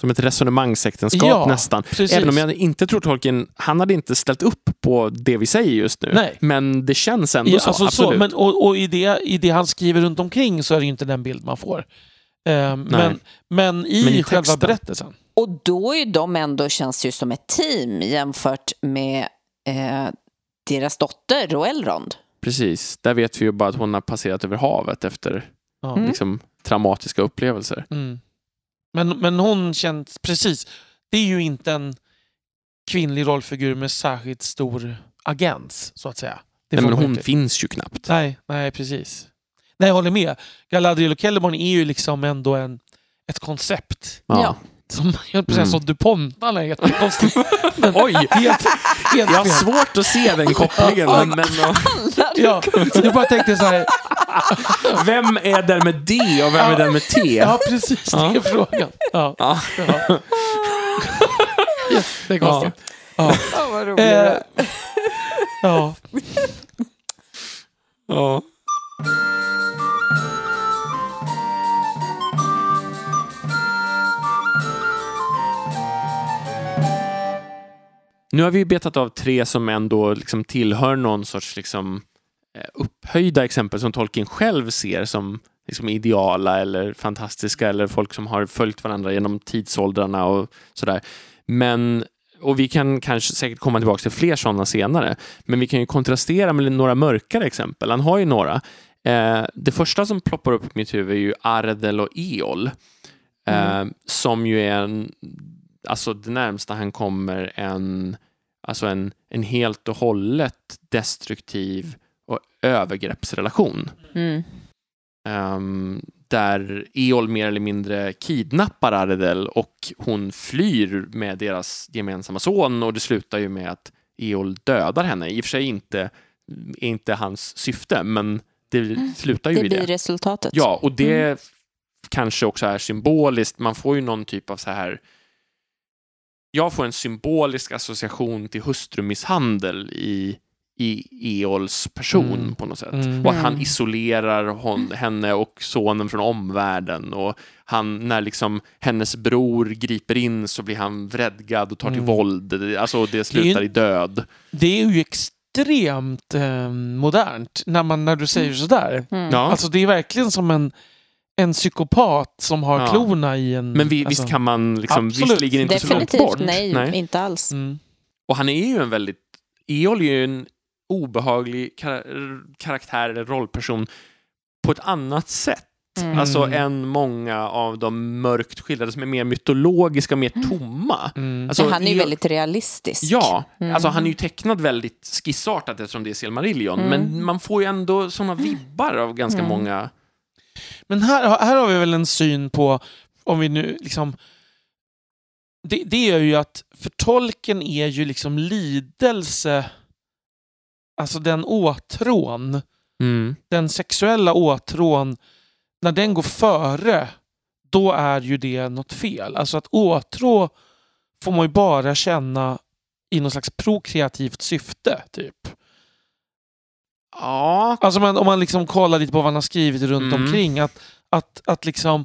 Som ett resonemangsäktenskap Ja, nästan. Precis. Även om jag inte tror Tolkien, han hade inte ställt upp på det vi säger just nu. Nej. Men det känns ändå Ja, så, alltså så, men, och och i, det, i det han skriver runt omkring så är det ju inte den bild man får. Eh, men, men i Men i själva texten. berättelsen. Och då är de ändå, känns ju som ett team jämfört med eh, deras dotter och Elrond. Precis, där vet vi ju bara att hon har passerat över havet efter Ja. Mm. liksom, traumatiska upplevelser. Mm. Men, men hon känns... Precis. Det är ju inte en kvinnlig rollfigur med särskilt stor agens, så att säga. Det Nej, men hon inte- finns ju knappt. Nej, nej, precis. Nej, jag håller med. Galadriel och Celeborn är ju liksom ändå en, ett koncept. Ja. [LAUGHS] Som, jag säga Mm. som DuPont-arna är jättekonstigt. [LAUGHS] Men Oj! [LAUGHS] helt, helt Jag har svårt att se den kopplingen. men, men, Ja, jag bara tänkte så här, vem är den med D och vem är den med T? ja precis, det är frågan. Ja, Ja. ja. Jättekonstigt. Ja. Ja, vad roligt. Eh, ja. Ja. Nu har vi betat av tre som ändå liksom tillhör någon sorts liksom, eh, upphöjda exempel som Tolkien själv ser som liksom ideala eller fantastiska eller folk som har följt varandra genom tidsåldrarna och sådär. Men och vi kan kanske säkert komma tillbaka till fler sådana senare, men vi kan ju kontrastera med några mörkare exempel. Han har ju några. Eh, det första som ploppar upp i mitt huvud är ju Ardel och Eol, eh, som ju är en, alltså det närmsta han kommer en, alltså en, en helt och hållet destruktiv och övergreppsrelation. Mm. Ehm, där Eol mer eller mindre kidnappar Ardel och hon flyr med deras gemensamma son och det slutar ju med att Eol dödar henne. I och för sig inte, är inte hans syfte, men det slutar ju Det vid blir det. resultatet. Ja, och det kanske också är symboliskt. Man får ju någon typ av så här jag får en symbolisk association till hustrumisshandel i, i Eols person Mm. på något sätt. Mm. Och att han Mm. isolerar hon, henne och sonen från omvärlden. Och han, när liksom hennes bror griper in så blir han vredgad och tar till Mm. våld. Alltså det slutar ju- i död. Det är ju extremt eh, modernt när, man, när du säger sådär. Mm. Ja. Alltså det är verkligen som en, en psykopat som har Ja. klorna i en... Men vi, alltså, visst kan man liksom, Absolut. visst ligger inte så långt Definitivt bort. nej, inte alls. Mm. Och han är ju en väldigt... Eol är ju en obehaglig kar- karaktär eller rollperson på ett annat sätt. Mm. Alltså Mm. än många av de mörkt skildrade som är mer mytologiska, mer tomma. Mm. Alltså, Men han är ju Eol- väldigt realistisk. Ja, Mm. alltså han är ju tecknad väldigt skissartat eftersom det är Silmarillion, Mm. men man får ju ändå sådana vibbar av ganska Mm. många... Men här, här har vi väl en syn på, om vi nu liksom... Det, det är ju att för tolken är ju liksom lidelse, alltså den åtrån, Mm. den sexuella åtrån, när den går före, då är ju det något fel. Alltså att åtrå får man ju bara känna i något slags prokreativt syfte, typ. Ja, Alltså man, om man liksom kollar lite på vad han har skrivit runt Mm. omkring. Att, att, att liksom...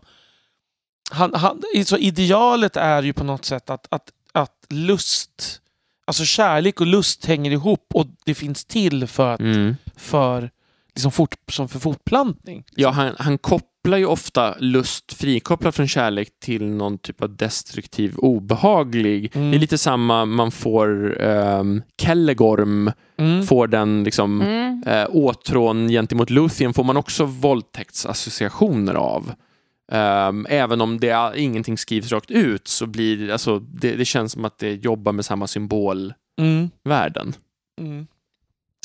Han, han, så idealet är ju på något sätt att, att, att lust, alltså kärlek och lust hänger ihop och det finns till för, att, mm. för, liksom fort, som för fortplantning. Ja, han, han kopplar ju ofta lust frikopplad från kärlek till någon typ av destruktiv, obehaglig. Mm. Det är lite samma man får um, Kellegorm, Mm. får den liksom Mm. eh, åtrån gentemot Luthien får man också våldtäktsassociationer av. Ehm, även om det är, ingenting skrivs rakt ut så blir det- alltså, det, det känns som att det jobbar med samma symbolvärden. Mm. Mm.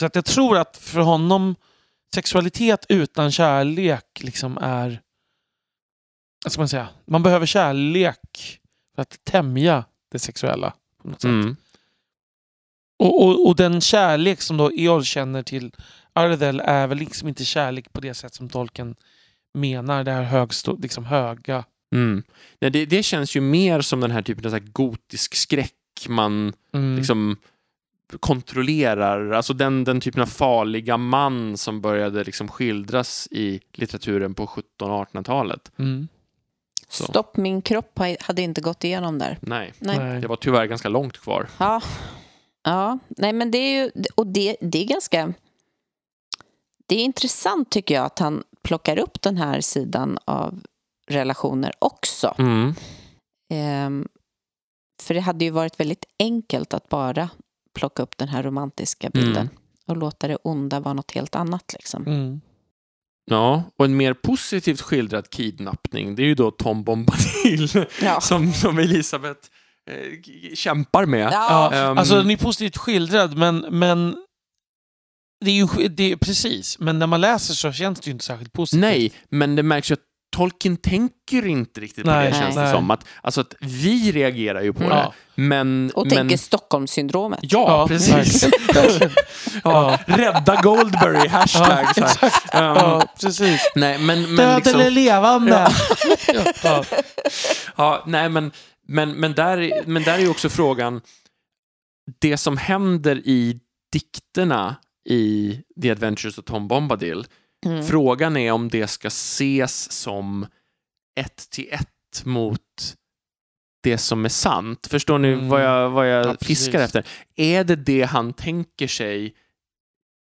Så att jag tror att för honom sexualitet utan kärlek liksom är... Vad ska man säga? Man behöver kärlek för att tämja det sexuella. På något sätt. Mm. Och, och, och den kärlek som då Eol känner till Ardel är väl liksom inte kärlek på det sätt som tolken menar. Det här högstå, liksom höga. Mm. Nej, det, det känns ju mer som den här typen av så gotisk skräck man Mm. liksom kontrollerar, alltså den, den typen av farliga man som började liksom skildras i litteraturen på 1700-1800-talet. Mm. Stopp min kropp hade inte gått igenom där. Nej, Nej. Nej. det var tyvärr ganska långt kvar. Ja. ja, nej men det är ju, och det, det är ganska, det är intressant tycker jag att han plockar upp den här sidan av relationer också. Mm. Ehm, för det hade ju varit väldigt enkelt att bara plocka upp den här romantiska bilden Mm. och låta det onda vara något helt annat. Liksom. Mm. Ja, och en mer positivt skildrad kidnappning, det är ju då Tom Bombadil [LAUGHS] Ja. som, som Elisabeth eh, kämpar med. Ja, Ehm. alltså den är positivt skildrad men, men det är ju det är, precis. Men när man läser så känns det ju inte särskilt positivt. Nej, men det märks ju att Tolkien tänker inte riktigt på Nej, det känns det nej. som. Att, alltså att vi reagerar ju på Mm. det. Men, Och men, tänker Stockholmssyndromet. Ja, Ja, precis. [LAUGHS] ja, rädda Goldberry, hashtag. så här. Ehm, Ja, precis. nej, men, men Död liksom, eller levande. Ja. [LAUGHS] Ja. ja, nej, men, men, men, där, men där är ju också frågan, det som händer i dikterna i The Adventures of Tom Bombadil, Mm. Frågan är om det ska ses som ett till ett mot det som är sant. Förstår ni Mm. vad jag, vad jag Ja, fiskar efter? Är det det han tänker sig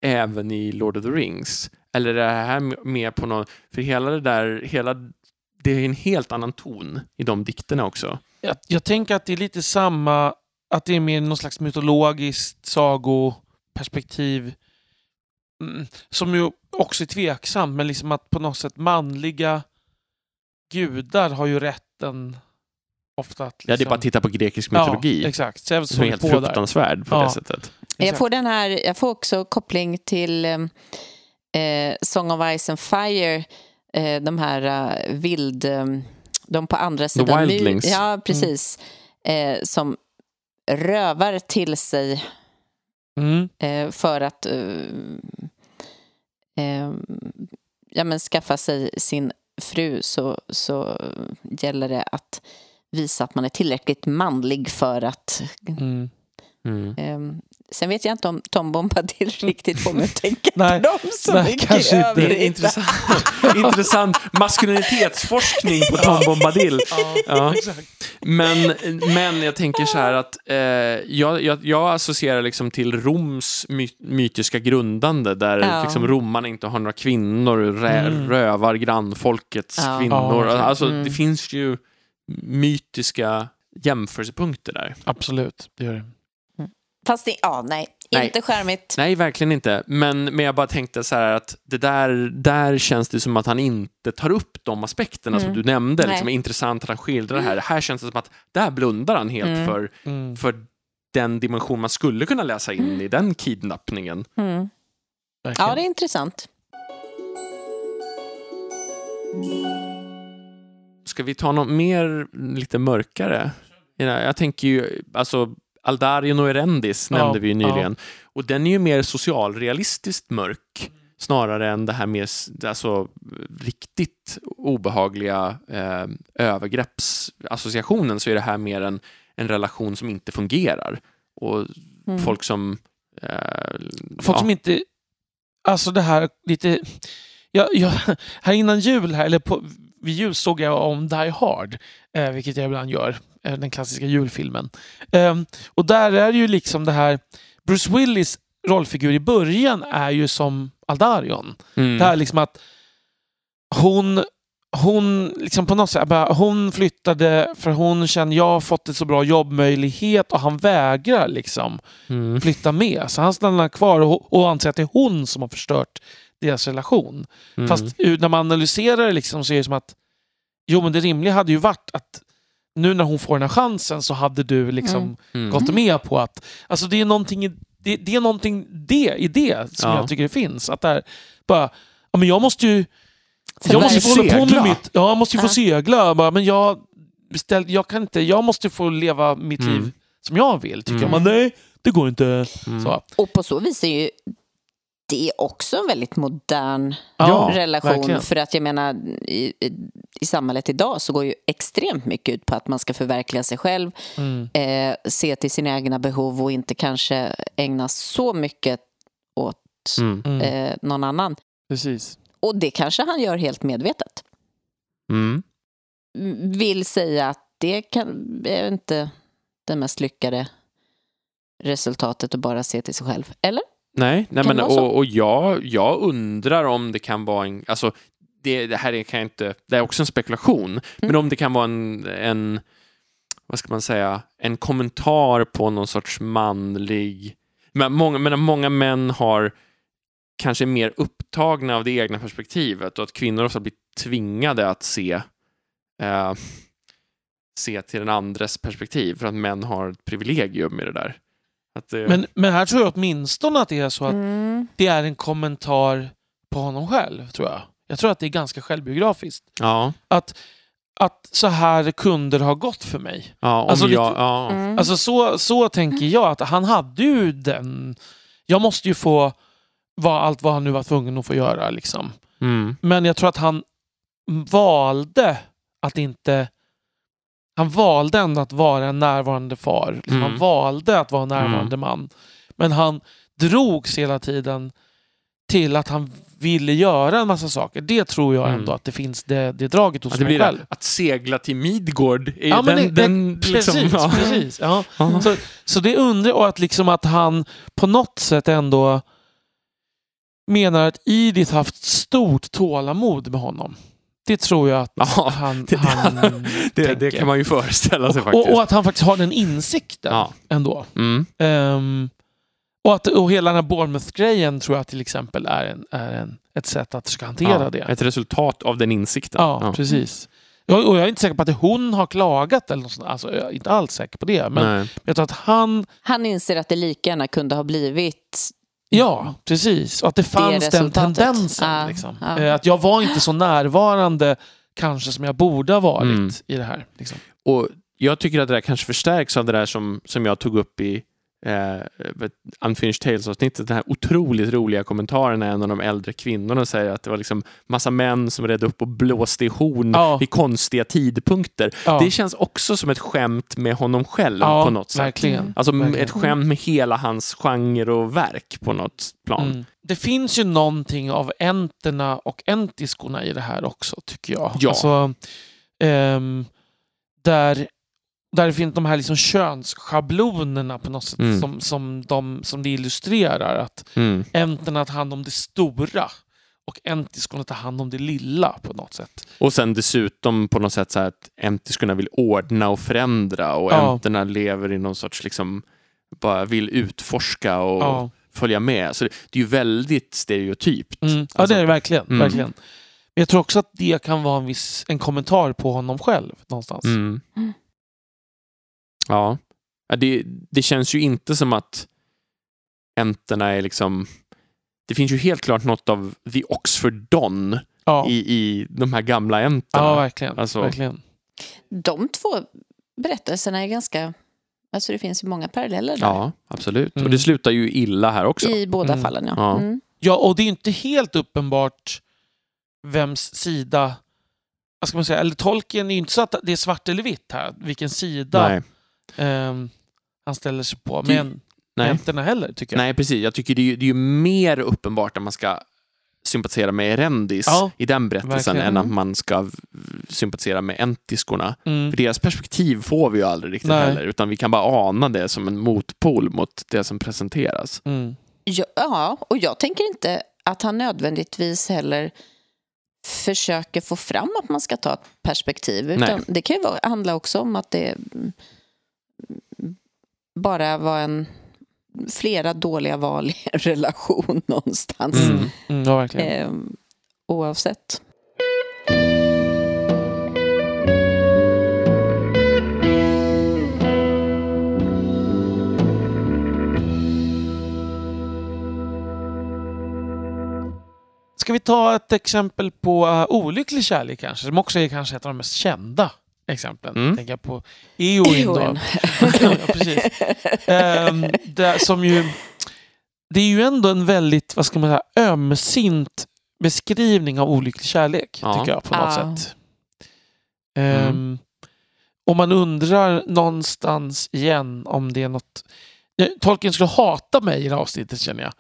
även i Lord of the Rings? Eller är det här med på någon... För hela det där, hela, det är en helt annan ton i de dikterna också. Jag, jag tänker att det är lite samma att det är mer någon slags mytologiskt sagoperspektiv. Mm, som ju också är tveksamt, men liksom att på något sätt manliga gudar har ju rätten ofta att... Liksom, Ja, det är bara att titta på grekisk mytologi. Ja, exakt. Zeus som är helt på där. fruktansvärd på Ja. det sättet. Jag får, den här, jag får också koppling till eh, eh, Song of Ice and Fire. Eh, de här eh, vild... Eh, de på andra sidan... mu- Wildlings. Ja, precis. Eh, som rövar till sig Mm. eh, för att eh, eh, ja, men skaffa sig sin fru så, så gäller det att visa att man är tillräckligt manlig för att... Mm. Mm. Sen vet jag inte om Tom Bombadil [LAUGHS] riktigt får mig att tänka Nej, på dem så nej, mycket kanske i inte. Det är intressant, intressant maskulinitetsforskning på Tom Bombadil. Ja. Men, men jag tänker så här att eh, jag, jag, jag associerar liksom till Roms my, mytiska grundande där Ja. liksom romarna inte har några kvinnor, rä, Mm. rövar grannfolkets Ja. kvinnor. Ja, alltså, Mm. Det finns ju mytiska jämförelsepunkter där. Absolut, det gör det. Fast det, ja, nej, Nej. inte charmigt. Nej, verkligen inte. Men, men jag bara tänkte så här att det där, där känns det som att han inte tar upp de aspekterna som Mm. du nämnde. Nej. Liksom, är intressant att han skildrar det här. Här känns det som att där blundar han helt Mm. för, Mm. för den dimension man skulle kunna läsa in i den kidnappningen. Mm. Ja, det är intressant. Ska vi ta något mer lite mörkare? Ja, Jag tänker ju, alltså Aldarion och Erendis Ja, nämnde vi ju nyligen. Och den är ju mer socialrealistiskt mörk snarare än det här mer alltså, riktigt obehagliga eh, övergreppsassociationen så är det här mer en, en relation som inte fungerar. Och Mm. folk som... Eh, Folk ja, som inte... Alltså det här lite... Jag, jag, här innan jul, här, eller på, vid jul såg jag om Die Hard, eh, vilket jag ibland gör, den klassiska julfilmen. Ehm, och där är ju liksom det här... Bruce Willis rollfigur i början är ju som Aldarion. mm, Det här liksom att hon, hon liksom på något sätt, bara, hon flyttade för hon känner jag har fått en så bra jobbmöjlighet och han vägrar liksom mm, flytta med. Så han stannar kvar och, och anser att det är hon som har förstört deras relation. mm, Fast ur- när man analyserar det liksom så är det som att jo men det rimliga hade ju varit att nu när hon får den här chansen så hade du liksom Mm. mm, gått med på att alltså det är någonting i det, det, är någonting det, i det som Ja. jag tycker det finns. Att där, bara, ja, men jag måste ju För jag måste få hålla på segla. med mitt... Ja, jag måste ju få segla. Bara, men jag, beställ, jag kan inte... Jag måste få leva mitt Mm. liv som jag vill. Tycker Mm. jag. Men nej, det går inte. mm. Så. Och på så vis är ju det också en väldigt modern Ja, relation. verkligen. För att jag menar, i, samhället idag så går ju extremt mycket ut på att man ska förverkliga sig själv, Mm. eh, se till sina egna behov och inte kanske ägna så mycket åt Mm, Mm. eh, någon annan. Precis. Och det kanske han gör helt medvetet. mm. M- Vill säga att det kan, är inte det mest lyckade resultatet att bara se till sig själv. Eller? Nej, nej men, och, och jag, jag undrar om det kan vara en... Alltså, det, det här är, kan inte, det är också en spekulation, men om det kan vara en, en, vad ska man säga, en kommentar på någon sorts manlig... Men många, men många män har kanske är mer upptagna av det egna perspektivet och att kvinnor ofta blir tvingade att se eh, se till den andres perspektiv för att män har ett privilegium med det där. Att det, Men, men här tror jag åtminstone att det är så att Mm. det är en kommentar på honom själv, tror jag. Jag tror att det är ganska självbiografiskt. ja, Att, att så här kunde det ha gått för mig. ja, om Alltså jag, lite- ja. Mm. Alltså så, så tänker jag att han hade ju den... Jag måste ju få vara allt vad han nu var tvungen att få göra. Liksom. Mm. Men jag tror att han valde att inte... Han valde ändå att vara en närvarande far. Liksom. Mm. Han valde att vara en närvarande man. Men han drogs hela tiden till att han ville göra en massa saker. Det tror jag ändå Mm. att det finns det, det draget hos Att det mig själv. Att segla till Midgård är Ja, den, det, den precis. liksom, ja. precis ja. [LAUGHS] Ja. Så, så det undrar och att, liksom att han på något sätt ändå menar att Edith haft stort tålamod med honom. Det tror jag att Ja, han, det- han [LAUGHS] Det, det kan man ju föreställa sig faktiskt. och, och att han faktiskt har den insikten Ja. ändå. Mm. Ehm, och, att, och hela den här Bournemouth-grejen tror jag till exempel är, en, är en, ett sätt att försöka hantera ja, det. Ett resultat av den insikten. Ja, precis. Jag, och jag är inte säker på att det hon har klagat eller något sånt. Alltså, jag är inte alls säker på det. Men Nej. jag tror att han... Han inser att det lika gärna kunde ha blivit Ja, precis. Och att det fanns den resultatet. tendensen. Ja, liksom. ja. Eh, Att jag var inte så närvarande kanske som jag borde ha varit Mm. i det här. Liksom. Och jag tycker att det där kanske förstärks av det där som, som jag tog upp i eh, Unfinished Tales-avsnittet. Den här otroligt roliga kommentaren när en av de äldre kvinnorna säger att det var liksom massa män som redde upp och blåste i horn Ja. vid konstiga tidpunkter. Ja, Det känns också som ett skämt med honom själv ja, på något sätt. verkligen. Alltså m- Verkligen. ett skämt med hela hans genre och verk på något plan. Mm. Det finns ju någonting av enterna och entiskorna i det här också, tycker jag. Ja. Alltså, ehm, där, där finns de här liksom könsschablonerna på något sätt Mm. som, som, de, som det illustrerar. Att Mm. enterna tar hand om det stora och entiskorna tar hand om det lilla på något sätt. Och sen dessutom på något sätt så här att entiskorna vill ordna och förändra och Ja. enterna lever i någon sorts liksom bara vill utforska och Ja, följa med. Så det, det är ju väldigt stereotypt. mm. ja Alltså, det är det verkligen. mm. verkligen. Men jag tror också att det kan vara en, viss, en kommentar på honom själv någonstans. Mm. Mm. Ja, ja det, det känns ju inte som att enterna är liksom det finns ju helt klart något av The Oxford Don Ja, i, i de här gamla enterna. ja verkligen. Alltså- verkligen. De två berättelserna är ganska... Alltså det finns ju många paralleller där. Ja, absolut. Mm. Och det slutar ju illa här också. I båda Mm. fallen, ja. Ja. Mm. Ja, och det är inte helt uppenbart vems sida... Vad ska man säga? Eller tolken är ju inte så att det är svart eller vitt här. Vilken sida Nej. Ehm, han ställer sig på. Det- Men Nej. enterna heller, tycker jag. Nej, precis. Jag tycker det är, ju, det är ju mer uppenbart att man ska sympatisera med Erendis Ja, i den berättelsen verkligen. än att man ska sympatisera med entiskorna. Mm. För deras perspektiv får vi ju aldrig riktigt Nej. heller, utan vi kan bara ana det som en motpol mot det som presenteras. Mm. Ja, och jag tänker inte att han nödvändigtvis heller försöker få fram att man ska ta ett perspektiv. Utan Nej. det kan ju vara, handla också om att det mm, bara var en flera dåliga val i en [LAUGHS] relation någonstans. Mm. Mm, ja, verkligen. Eh, oavsett. Ska vi ta ett exempel på uh, olycklig kärlek kanske? Som också är kanske ett av de mest kända exemplen. Mm. Tänker jag på Eowyn. då. Eowyn. ja, precis. Ehm, det, som ju, det är ju ändå en väldigt, vad ska man säga, ömsint beskrivning av olycklig kärlek. Ja. Tycker jag på något Ja. sätt. Ehm, Och man undrar någonstans igen om det är något Tolkien skulle hata mig i det här avsnittet känner jag.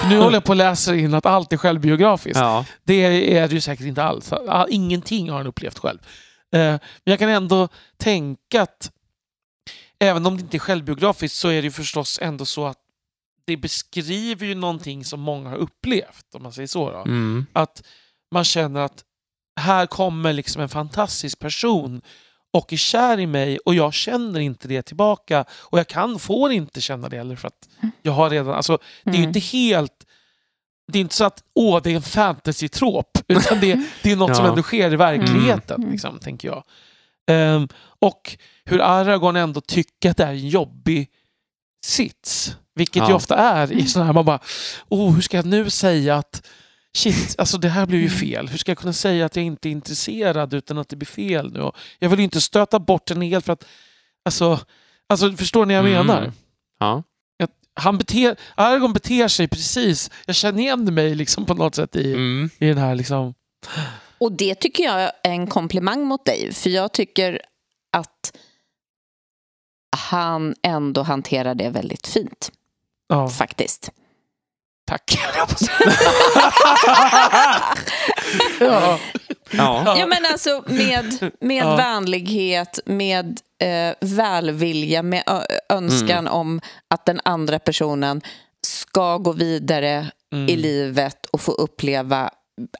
För nu håller jag på att läsa in att allt är självbiografiskt. Ja. Det är det ju säkert inte alls. All- Ingenting har han upplevt själv. Eh, Men jag kan ändå tänka att även om det inte är självbiografiskt så är det ju förstås ändå så att det beskriver ju någonting som många har upplevt, om man säger så. Då. Mm. Att man känner att här kommer liksom en fantastisk person och är kär i mig och jag känner inte det tillbaka och jag kan, får inte känna det heller för att jag har redan, alltså det är ju Mm. inte helt det är inte så att åh, det är en fantasy-trop, utan det, det är något som Ja. ändå sker i verkligheten, Mm. liksom, tänker jag. Ehm, och hur Aragorn ändå tycker att det är en jobbig sits, vilket ju Ja. ofta är i sådana här, man bara, oh, hur ska jag nu säga att shit, alltså det här blev ju fel. Hur ska jag kunna säga att jag inte är intresserad utan att det blir fel nu? Och jag vill ju inte stöta bort den helt för att, alltså, alltså förstår ni vad jag Mm. menar? Ja. Han beter, Aragorn beter sig precis, jag känner igen mig liksom på något sätt i, Mm. i den här liksom... Och det tycker jag är en komplimang mot dig. För jag tycker att han ändå hanterar det väldigt fint, Ja, faktiskt. tack. [LAUGHS] [LAUGHS] ja. Ja. Ja, men alltså med, med Ja. vänlighet, med eh, välvilja, med önskan om att den andra personen ska gå vidare Mm. i livet och få uppleva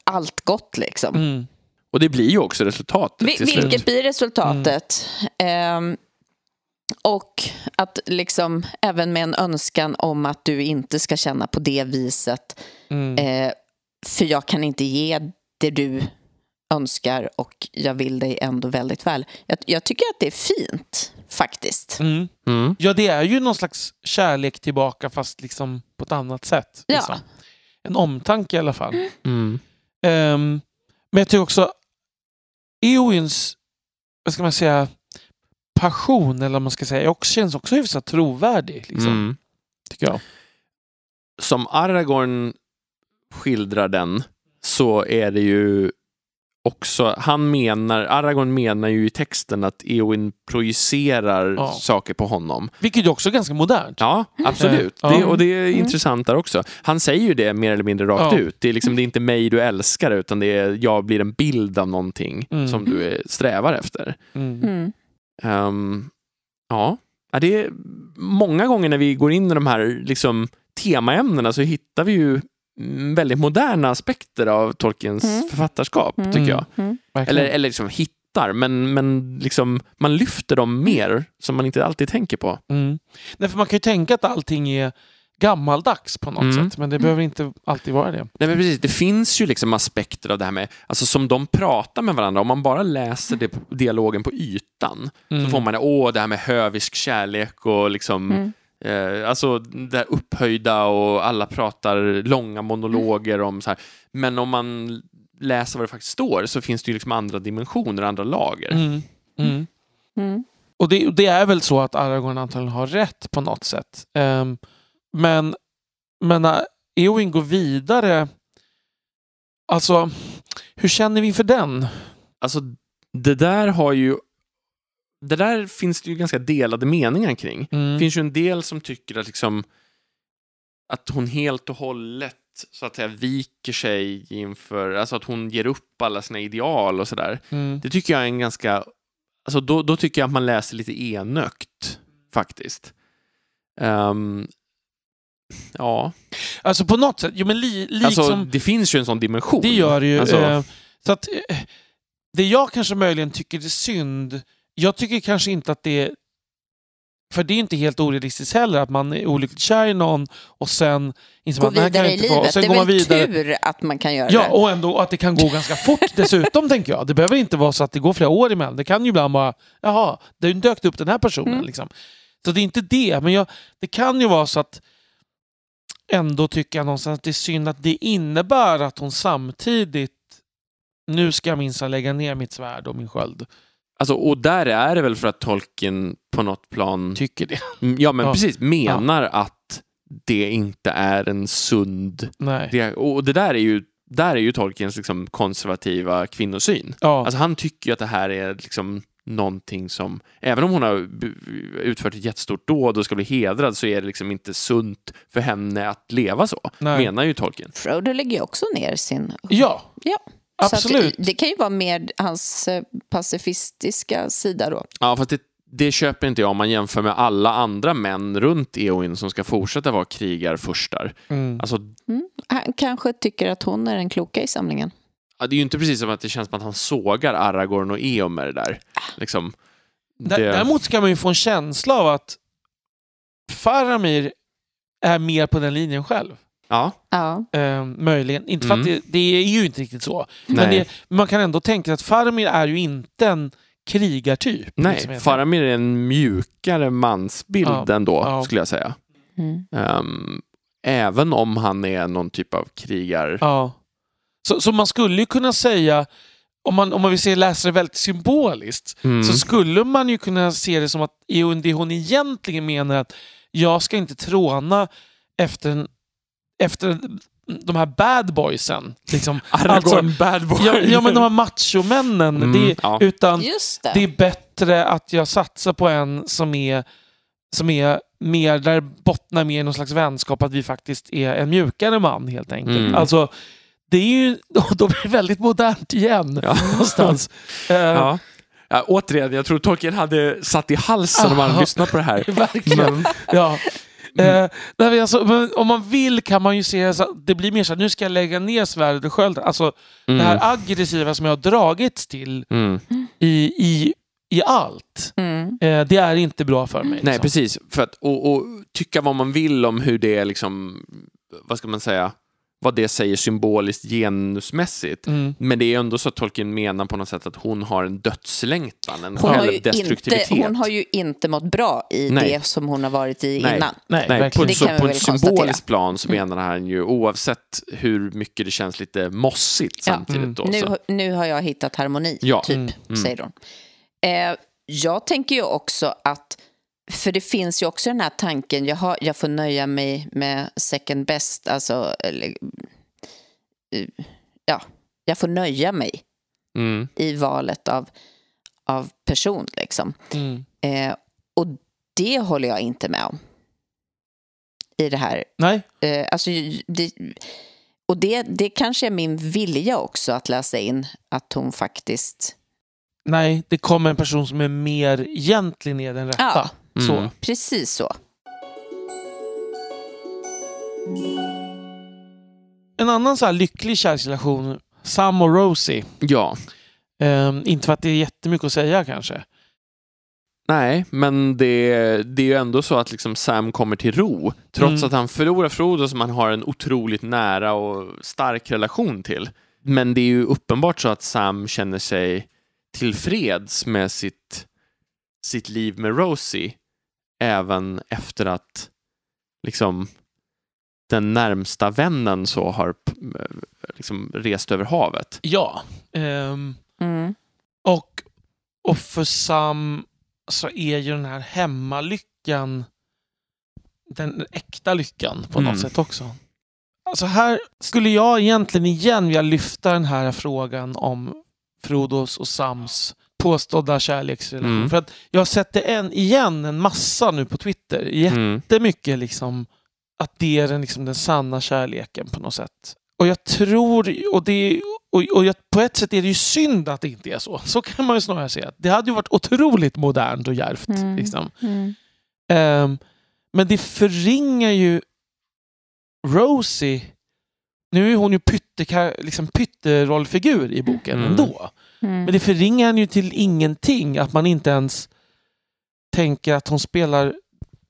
allt gott liksom. Mm. Och det blir ju också resultatet Vi, slut. vilket blir resultatet? Ehm, och att liksom även med en önskan om att du inte ska känna på det viset. Mm. Eh, för jag kan inte ge det du önskar och jag vill dig ändå väldigt väl. Jag, jag tycker att det är fint faktiskt. Mm. Mm. Ja, det är ju någon slags kärlek tillbaka fast liksom på ett annat sätt. Ja. Liksom. En omtanke i alla fall. Mm. Ehm, men jag tycker också Eowins, vad ska man säga, passion eller vad man ska säga, också, känns också hyfsat trovärdig. Liksom, Mm. Tycker jag. Som Aragorn skildrar den så är det ju också, han menar, Aragorn menar ju i texten att Eowyn projicerar Ja. saker på honom. Vilket är också ganska modernt. Ja, absolut. Ja. Det, och det är intressant där också. Han säger ju det mer eller mindre rakt Ja. ut. Det är, liksom, det är inte mig du älskar utan det är jag blir en bild av någonting Mm. som du är, strävar efter. Mm. Mm. Ehm, ja, Ja, det är många gånger när vi går in i de här liksom, temaämnena så hittar vi ju mm, väldigt moderna aspekter av Tolkiens Mm. författarskap, Mm. tycker jag. Mm. Verkligen. Eller, eller liksom hittar, men, men liksom, man lyfter dem mer som man inte alltid tänker på. Mm. Nej, för man kan ju tänka att allting är gammaldags på något Mm. sätt, men det behöver inte alltid vara det. Nej, men precis, det finns ju liksom aspekter av det här med, alltså som de pratar med varandra, om man bara läser det, dialogen på ytan Mm. så får man det, åh, det här med hövisk kärlek och liksom Mm. Eh, alltså det här upphöjda och alla pratar långa monologer om så här. Men om man läser vad det faktiskt står så finns det ju liksom andra dimensioner, andra lager. Mm. Mm. Mm. Och det, det är väl så att Aragorn antagligen har rätt på något sätt. Ehm, men men när Eowyn går vidare, alltså hur känner vi för den? Alltså det där har ju det där finns det ju ganska delade meningar kring. Mm. Det finns ju en del som tycker att liksom att hon helt och hållet så att säga viker sig inför, alltså att hon ger upp alla sina ideal och sådär. Mm. Det tycker jag är en ganska, alltså då, då tycker jag att man läser lite enögt faktiskt. Ehm, ja, Alltså på något sätt, jo men li, liksom, alltså det finns ju en sån dimension. det gör det ju. Alltså, eh, så att, eh, det jag kanske möjligen tycker är synd, jag tycker kanske inte att det för det är inte helt orealistiskt heller att man är olyckligt kär i någon och sen inser Gå man att här kan jag inte få. Och sen Det går är man väl vidare. tur att man kan göra Ja, det. och ändå att det kan gå ganska fort [LAUGHS] dessutom, tänker jag. Det behöver inte vara så att det går flera år emellan. Det kan ju ibland bara, jaha, det dök upp den här personen. Mm. Liksom. Så det är inte det, men jag, det kan ju vara så att ändå tycker jag någonstans att det är synd att det innebär att hon samtidigt nu ska jag minsann lägga ner mitt svärd och min sköld. Alltså, och där är det väl för att Tolkien på något plan, Tycker det. Mm, ja men Ja. precis, menar att det inte är en sund, Nej. det, och det där är ju, där är ju Tolkiens liksom konservativa kvinnosyn. Ja. Alltså han tycker ju att det här är liksom någonting som, även om hon har utfört ett jättestort dåd och ska bli hedrad så är det liksom inte sunt för henne att leva så, Nej. menar ju Tolkien. Frodo lägger ju också ner sin... ja, Ja. Så absolut. att det, kan ju vara mer hans eh, pacifistiska sida då. Ja, fast det, det köper inte jag om man jämför med alla andra män runt Eowyn som ska fortsätta vara krigarfurstar. Mm. Alltså, Mm. Han kanske tycker att hon är den kloka i samlingen. ja, det är ju inte precis som att det känns som att han sågar Aragorn och Eomer där. Liksom, Dä- det, Däremot så kan man ju få en känsla av att Faramir är mer på den linjen själv. Ja, Ja. Eh, möjligen. Inte för att Mm. det, det är ju inte riktigt så. Men det, man kan ändå tänka att Faramir är ju inte en krigartyp. nej, liksom. Faramir är en mjukare mansbild Ja, ändå, ja. skulle jag säga. Mm. Ehm, även om han är någon typ av krigar... Ja. Så, så man skulle ju kunna säga, om man, om man vill se läsa det väldigt symboliskt, Mm. så skulle man ju kunna se det som att det hon egentligen menar att jag ska inte tråna efter, en, efter de här bad boysen. Liksom. [LAUGHS] Aragorn, bad boy. Ja, ja, men de här machomännen. Mm, det, ja. Utan det. det är bättre att jag satsar på en som är, som är mer, där bottnar mer i någon slags vänskap, att vi faktiskt är en mjukare man helt enkelt. Mm. Alltså, det är ju, då blir det väldigt modernt igen Ja. någonstans. [LAUGHS] Eh, Ja. Ja, återigen, jag tror Tolkien hade satt i halsen om han lyssnat på det här. [LAUGHS] Verkligen. Men, Ja. Eh, nej, men alltså, men om man vill kan man ju se så att det blir mer så att nu ska jag lägga ner svärdet och skölden. Alltså Mm. det här aggressiva som jag har dragits till Mm. i, i, i allt. Mm. Eh, det är inte bra för mig. Nej, liksom. precis. För att, och, och tycka vad man vill om hur det är liksom, vad ska man säga, vad det säger symboliskt genusmässigt. Mm. Men det är ändå så att Tolkien menar på något sätt att hon har en dödslängtan, en Hon, har ju självdestruktivitet. inte, hon har ju inte mått bra i Nej. det som hon har varit i Nej. innan. Nej, Nej, på, så, kan vi på väl ett symboliskt plan så Mm. menar han ju oavsett hur mycket det känns lite mossigt Ja. samtidigt. Mm. Då, Nu, nu har jag hittat harmoni, Ja. typ, Mm. Mm. säger hon. Eh, jag tänker ju också att, för det finns ju också den här tanken, jag, har, jag får nöja mig med second best, alltså, eller, eh, ja, jag får nöja mig Mm. i valet av, av person, liksom. Mm. Eh, och det håller jag inte med om. I det här. Nej, Eh, alltså, det, och det, det kanske är min vilja också att läsa in att hon faktiskt... nej, det kommer en person som är mer egentligen är den rätta. Ja. Så. Mm. Precis så. En annan så här lycklig kärleksrelation, Sam och Rosie. Ja, Ehm, inte för att det är jättemycket att säga kanske. nej, men det, det är ju ändå så att liksom Sam kommer till ro, trots Mm. att han förlorar Frodo som han har en otroligt nära och stark relation till. Men det är ju uppenbart så att Sam känner sig tillfreds med sitt, sitt liv med Rosie, även efter att liksom den närmsta vännen så har liksom rest över havet. Ja. Ehm, Mm. och, och för Sam så är ju den här hemmalyckan den äkta lyckan på något Mm. sätt också. Alltså här skulle jag egentligen igen vilja lyfta den här frågan om Frodos och Sams påstådda kärleksrelation. Mm. För att jag har sett det en, igen en massa nu på Twitter. Mm. Jättemycket liksom att det är den, liksom, den sanna kärleken på något sätt. Och jag tror, och, det, och, och jag, på ett sätt är det ju synd att det inte är så. [LAUGHS] Så kan man ju snarare säga. Det hade ju varit otroligt modernt och djärvt. Mm. Liksom. Mm. Ehm, men det förringar ju Rosie. Nu är hon ju pytte, liksom pytterollfigur i boken Mm. ändå. Mm. Men det förringar henne ju till ingenting att man inte ens tänker att hon spelar,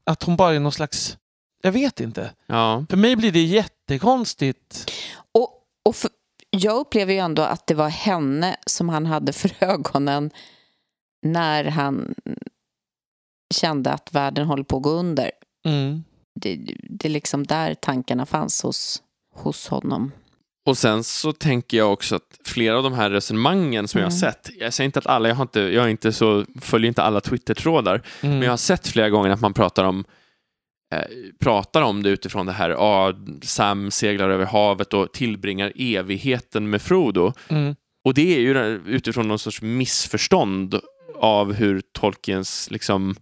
att hon bara är någon slags, jag vet inte. Ja. För mig blir det jättekonstigt. Och, och för, jag upplever ju ändå att det var henne som han hade för [LAUGHS] ögonen när han kände att världen håller på att gå under. Mm. Det, det är liksom där tankarna fanns hos, hos honom. Och sen så tänker jag också att flera av de här resonemangen som jag har Mm. sett, jag säger inte att alla, jag, har inte, jag är inte så, följer inte alla Twitter-trådar, Mm. men jag har sett flera gånger att man pratar om eh, pratar om det utifrån det här, ja, Sam seglar över havet och tillbringar evigheten med Frodo. Mm. Och det är ju utifrån någon sorts missförstånd av hur Tolkiens liksom,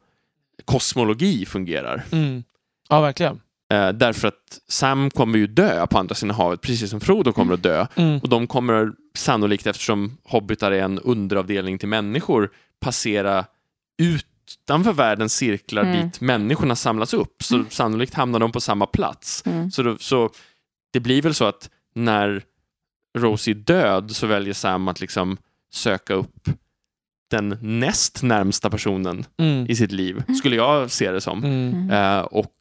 kosmologi fungerar. Mm. Ja, verkligen. Eh, därför att Sam kommer ju dö på andra sidan havet, precis som Frodo kommer att dö. Mm. Och de kommer sannolikt, eftersom hobbitar är en underavdelning till människor, passera utanför världens cirklar Mm. dit människorna samlas upp. Så sannolikt hamnar de på samma plats. Mm. Så, då, så det blir väl så att när Rosie är död så väljer Sam att liksom söka upp den näst närmsta personen Mm. i sitt liv, skulle jag se det som. Mm. Eh, och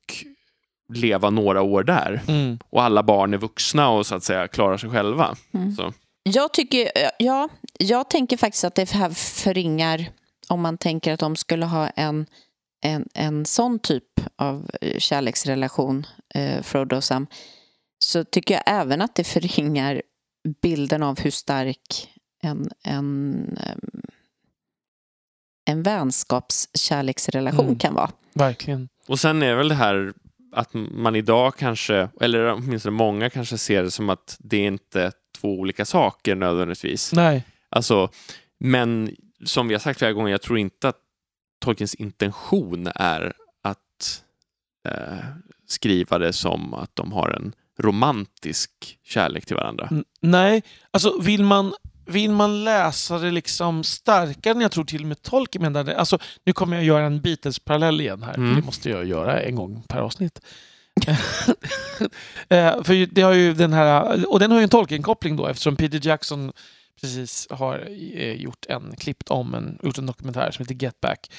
leva några år där. Mm. Och alla barn är vuxna och så att säga klarar sig själva. Mm. Så. Jag tycker, ja, jag tänker faktiskt att det här förringar om man tänker att de skulle ha en, en, en sån typ av eh, kärleksrelation, eh, Frodo och Sam, så tycker jag även att det förringar bilden av hur stark en, en, em, en vänskapskärleksrelation Mm. kan vara. Verkligen. Och sen är väl det här att man idag kanske, eller åtminstone många kanske ser det som att det är inte två olika saker nödvändigtvis. Nej. Alltså, men som vi har sagt flera gånger, jag tror inte att Tolkiens intention är att eh, skriva det som att de har en romantisk kärlek till varandra. N- Nej, alltså vill man, vill man läsa det liksom starkare än jag tror till och med Tolkien menade. Alltså, nu kommer jag göra en Beatles-parallell igen här, Mm. det måste jag göra en gång per avsnitt. [LAUGHS] Eh, för det har ju den här, och den har ju en Tolkien-koppling då eftersom Peter Jackson precis har eh, gjort en klippt om en, gjort en dokumentär som heter Get Back.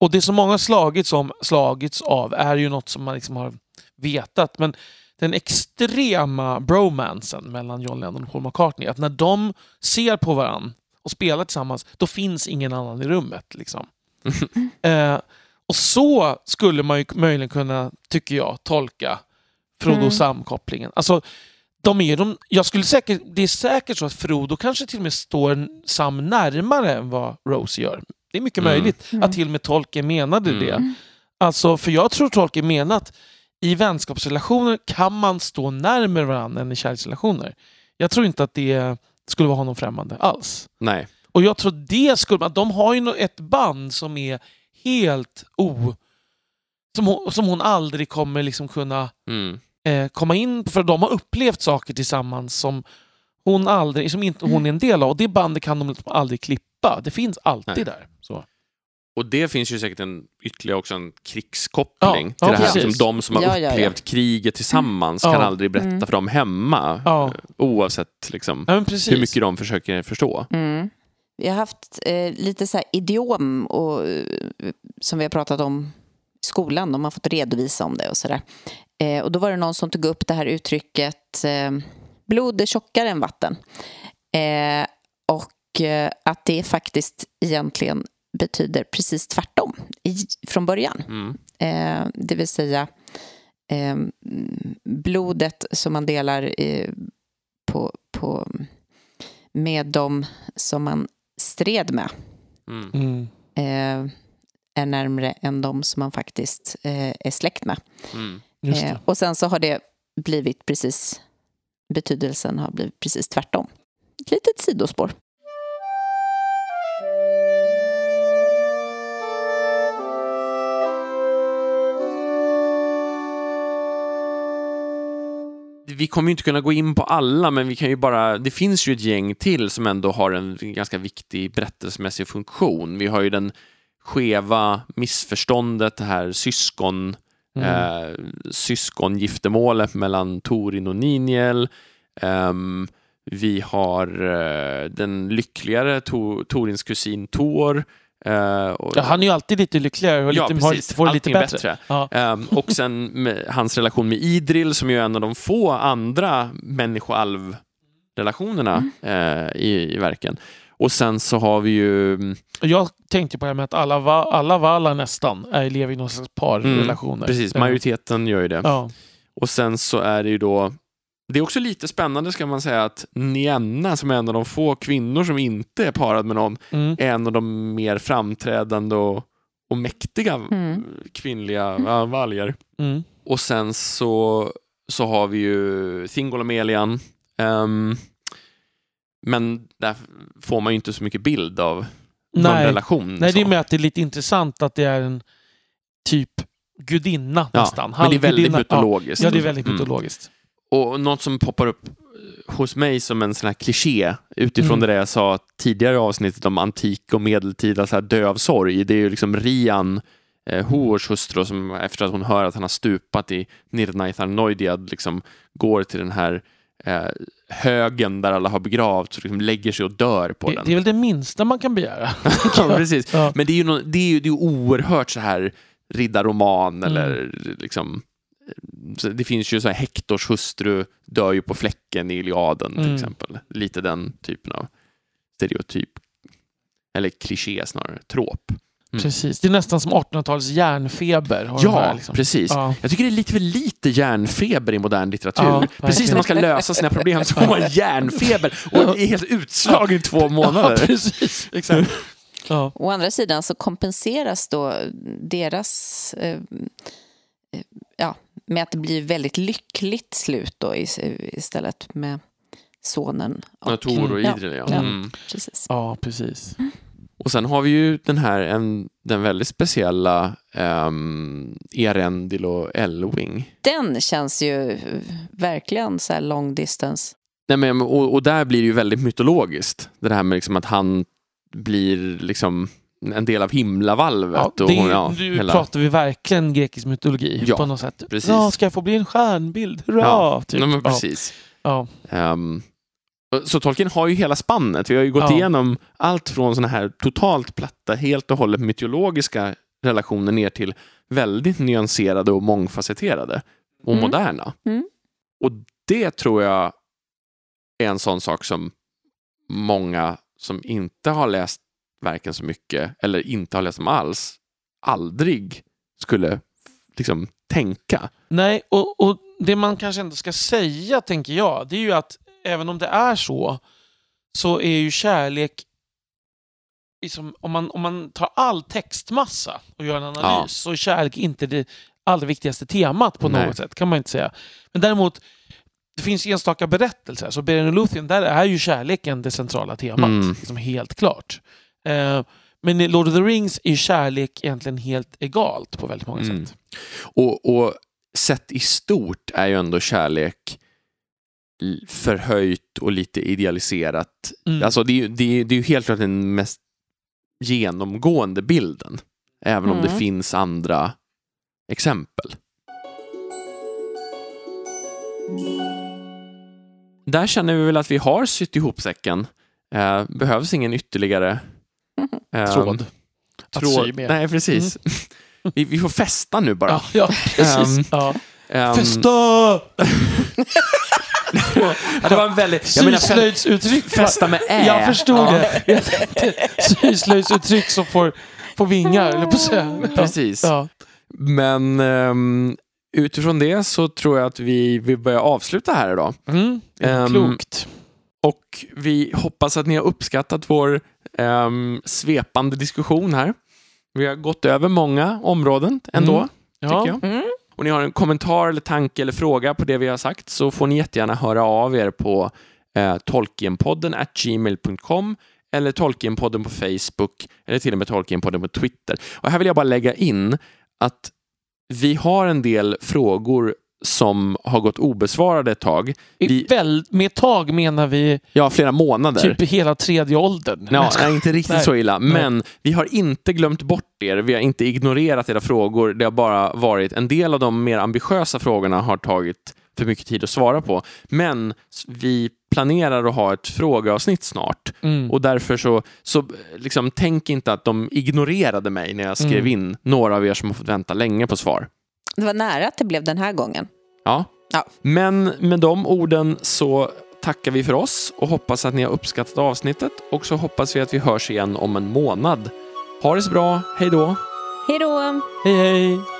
Och det som många slagits, om, slagits av är ju något som man liksom har vetat. Men den extrema bromansen mellan John Lennon och Paul McCartney, att när de ser på varandra och spelar tillsammans, då finns ingen annan i rummet. Liksom. [LAUGHS] eh, och så skulle man ju möjligen kunna, tycker jag, tolka Frodo Mm. Sam-kopplingen. Alltså, de är de, jag skulle säkert, det är säkert så att Frodo kanske till och med står Sam närmare än vad Rose gör. Det är mycket Mm. möjligt Mm. att till och med Tolkien menade Mm. det. Alltså, för jag tror Tolkien menar att i vänskapsrelationer kan man stå närmare varandra än i kärleksrelationer. Jag tror inte att det skulle vara honom främmande alls. Nej. Och jag tror det skulle... Att de har ju ett band som är helt o... Som hon, som hon aldrig kommer liksom kunna Mm. eh, komma in För de har upplevt saker tillsammans som hon aldrig, som inte hon är en del av. Och det bandet kan de liksom aldrig klippa. Det finns alltid Nej. där. Så. Och det finns ju säkert en, ytterligare också en krigskoppling Ja, till ja, det här. precis. Som de som har Ja, ja, ja. upplevt kriget tillsammans Mm. kan Ja. aldrig berätta Mm. för dem hemma. Ja. eh, Oavsett liksom, hur mycket de försöker förstå. Mm. Vi har haft eh, lite så här idiom och, eh, som vi har pratat om i skolan. De har fått redovisa om det och sådär. Eh, och då var det någon som tog upp det här uttrycket eh, blod är tjockare än vatten. Eh, och eh, att det faktiskt egentligen betyder precis tvärtom i, från början. Mm. Eh, det vill säga eh, blodet som man delar eh, på, på, med dem som man stred med Mm. Mm. eh, är närmre än de som man faktiskt eh, är släkt med. Mm. Eh, och sen så har det blivit precis, betydelsen har blivit precis tvärtom. Ett litet sidospår. Vi kommer ju inte kunna gå in på alla, men vi kan ju bara... Det finns ju ett gäng till som ändå har en ganska viktig berättelsemässig funktion. Vi har ju den skeva missförståndet, det här syskon, Mm. eh, syskongiftermålet mellan Torin och Niniel. Ehm, vi har eh, den lyckligare to, Torins kusin Tor. Eh, och, Ja, han är ju alltid lite lyckligare och Ja, lite, har, precis. får det lite bättre. bättre. Ja. Ehm, och sen med hans relation med Idril som ju är en av de få andra människoalv-relationerna eh, i, i verken. Och sen så har vi ju... Jag tänkte på det här med att alla, va, alla vallar nästan är, lever i någon slags parrelationer. Mm, precis, majoriteten gör ju det. Ja. Och sen så är det ju då det är också lite spännande ska man säga att Nienna som är en av de få kvinnor som inte är parad med någon Mm. är en av de mer framträdande och, och mäktiga Mm. kvinnliga ja, valjar. Mm. Och sen så, så har vi ju Thingol och Melian. Ehm, men där får man ju inte så mycket bild av någon Nej. relation. Nej, det är så. med att det är lite intressant att det är en typ gudinna ja, nästan. Men det är väldigt mytologiskt. Ja, ja, det är väldigt Mm. mytologiskt. Och något som poppar upp hos mig som en sån här kliché utifrån Mm. det där jag sa tidigare avsnittet om antik och medeltida så här dövsorg. Det är ju liksom Rian, eh, Hoors hustru, som efter att hon hör att han har stupat i Nirnaithar Noidiad liksom går till den här eh, högen där alla har begravts och liksom lägger sig och dör på Det, den. det är väl det minsta man kan begära. [LAUGHS] ja, precis. Ja. Men det är ju, nå- det är ju det är oerhört så här riddarroman eller liksom det finns ju så här Hektors hustru dör ju på fläcken i Iliaden till Mm. exempel. Lite den typen av stereotyp. Eller kliché snarare, trop. Mm. Precis. Det är nästan som 1800-talets järnfeber. Ja, här, liksom. precis. Ja. Jag tycker det är lite för lite järnfeber i modern litteratur. Ja, precis när man ska lösa sina problem så får man [LAUGHS] järnfeber och är helt utslagen i två Ja, månader. [LAUGHS] precis. Exakt. Ja. Å andra sidan så kompenseras då deras... Eh, eh, ja, med att det blir väldigt lyckligt slut då is- istället med sonen. Ja, Tor och Idril, ja. ja. Mm. precis. ja, precis. Och sen har vi ju den här, en, den väldigt speciella um, Erendil och Elwing. Den känns ju verkligen så här long distance. Nej, men, och, och där blir det ju väldigt mytologiskt. Det här med liksom att han blir liksom en del av himlavalvet. Ja, och, det, hon- ja, nu hela- pratar vi verkligen grekisk mytologi Ja, på något sätt. precis. Ja, ska jag få bli en stjärnbild? Hurra! Ja, typ. nej, men Ja, precis. Ja, Ehm, så Tolkien har ju hela spannet. Vi har ju gått Ja. igenom allt från såna här totalt platta, helt och hållet mytologiska relationer ner till väldigt nyanserade och mångfacetterade och Mm. moderna. Mm. Och det tror jag är en sån sak som många som inte har läst verken så mycket eller inte har läst dem alls aldrig skulle liksom tänka. Nej, och, och det man kanske ändå ska säga, tänker jag, det är ju att även om det är så, så är ju kärlek... Liksom, om, man, om man tar all textmassa och gör en analys Ja. så är kärlek inte det allra viktigaste temat på Nej. något sätt, kan man inte säga. Men däremot, det finns enstaka berättelser. Så Beren och Luthien, där är ju kärleken det centrala temat. Mm. Liksom helt klart. Eh, men i Lord of the Rings är kärlek egentligen helt egalt på väldigt många Mm. sätt. Och, och sett i stort är ju ändå kärlek förhöjt och lite idealiserat. Mm. Alltså det är, ju- det, är, det är ju helt klart den mest genomgående bilden. Även om det Mm. finns andra exempel. Där känner vi väl att vi har sytt ihop säcken. Eh, behövs ingen ytterligare eh, Tråd. Att tråd. med. Nej, precis. [LAUGHS] vi, vi får festa nu bara. Ja, ja precis. Ehm, ja. Ehm, Festa! [LAUGHS] Ja, det var en väldigt... Syslöjdsuttryck. festa med ä. Jag förstod Ja, det. [LAUGHS] Jag tänkte syslöjdsuttryck som får, får vingar, eller på. Ja. Precis. Ja. Men ehm, utifrån det så tror jag att vi, vi börjar avsluta här idag. Mm. Ehm, Klokt. Och vi hoppas att ni har uppskattat vår ehm, svepande diskussion här. Vi har gått över många områden ändå, Mm. Ja. tycker jag. Mm. Och ni har en kommentar eller tanke eller fråga på det vi har sagt så får ni jättegärna höra av er på eh, tolkienpodden at gmail.com eller Tolkienpodden på Facebook eller till och med Tolkienpodden på Twitter. Och här vill jag bara lägga in att vi har en del frågor som har gått obesvarade ett tag. Vi- väl, med tag menar vi Ja, flera månader. typ hela tredje åldern. Ja, nej, inte riktigt Nej. så illa. Nej. Men vi har inte glömt bort er. Vi har inte ignorerat era frågor. Det har bara varit en del av de mer ambitiösa frågorna har tagit för mycket tid att svara på. Men vi planerar att ha ett frågeavsnitt snart Mm. och därför så, så liksom, tänk inte att de ignorerade mig när jag skrev Mm. in några av er som har fått vänta länge på svar. Det var nära att det blev den här gången. Ja. Ja. Men med de orden så tackar vi för oss och hoppas att ni har uppskattat avsnittet och så hoppas vi att vi hörs igen om en månad. Ha det så bra, hej då! Hej då! Hej hej!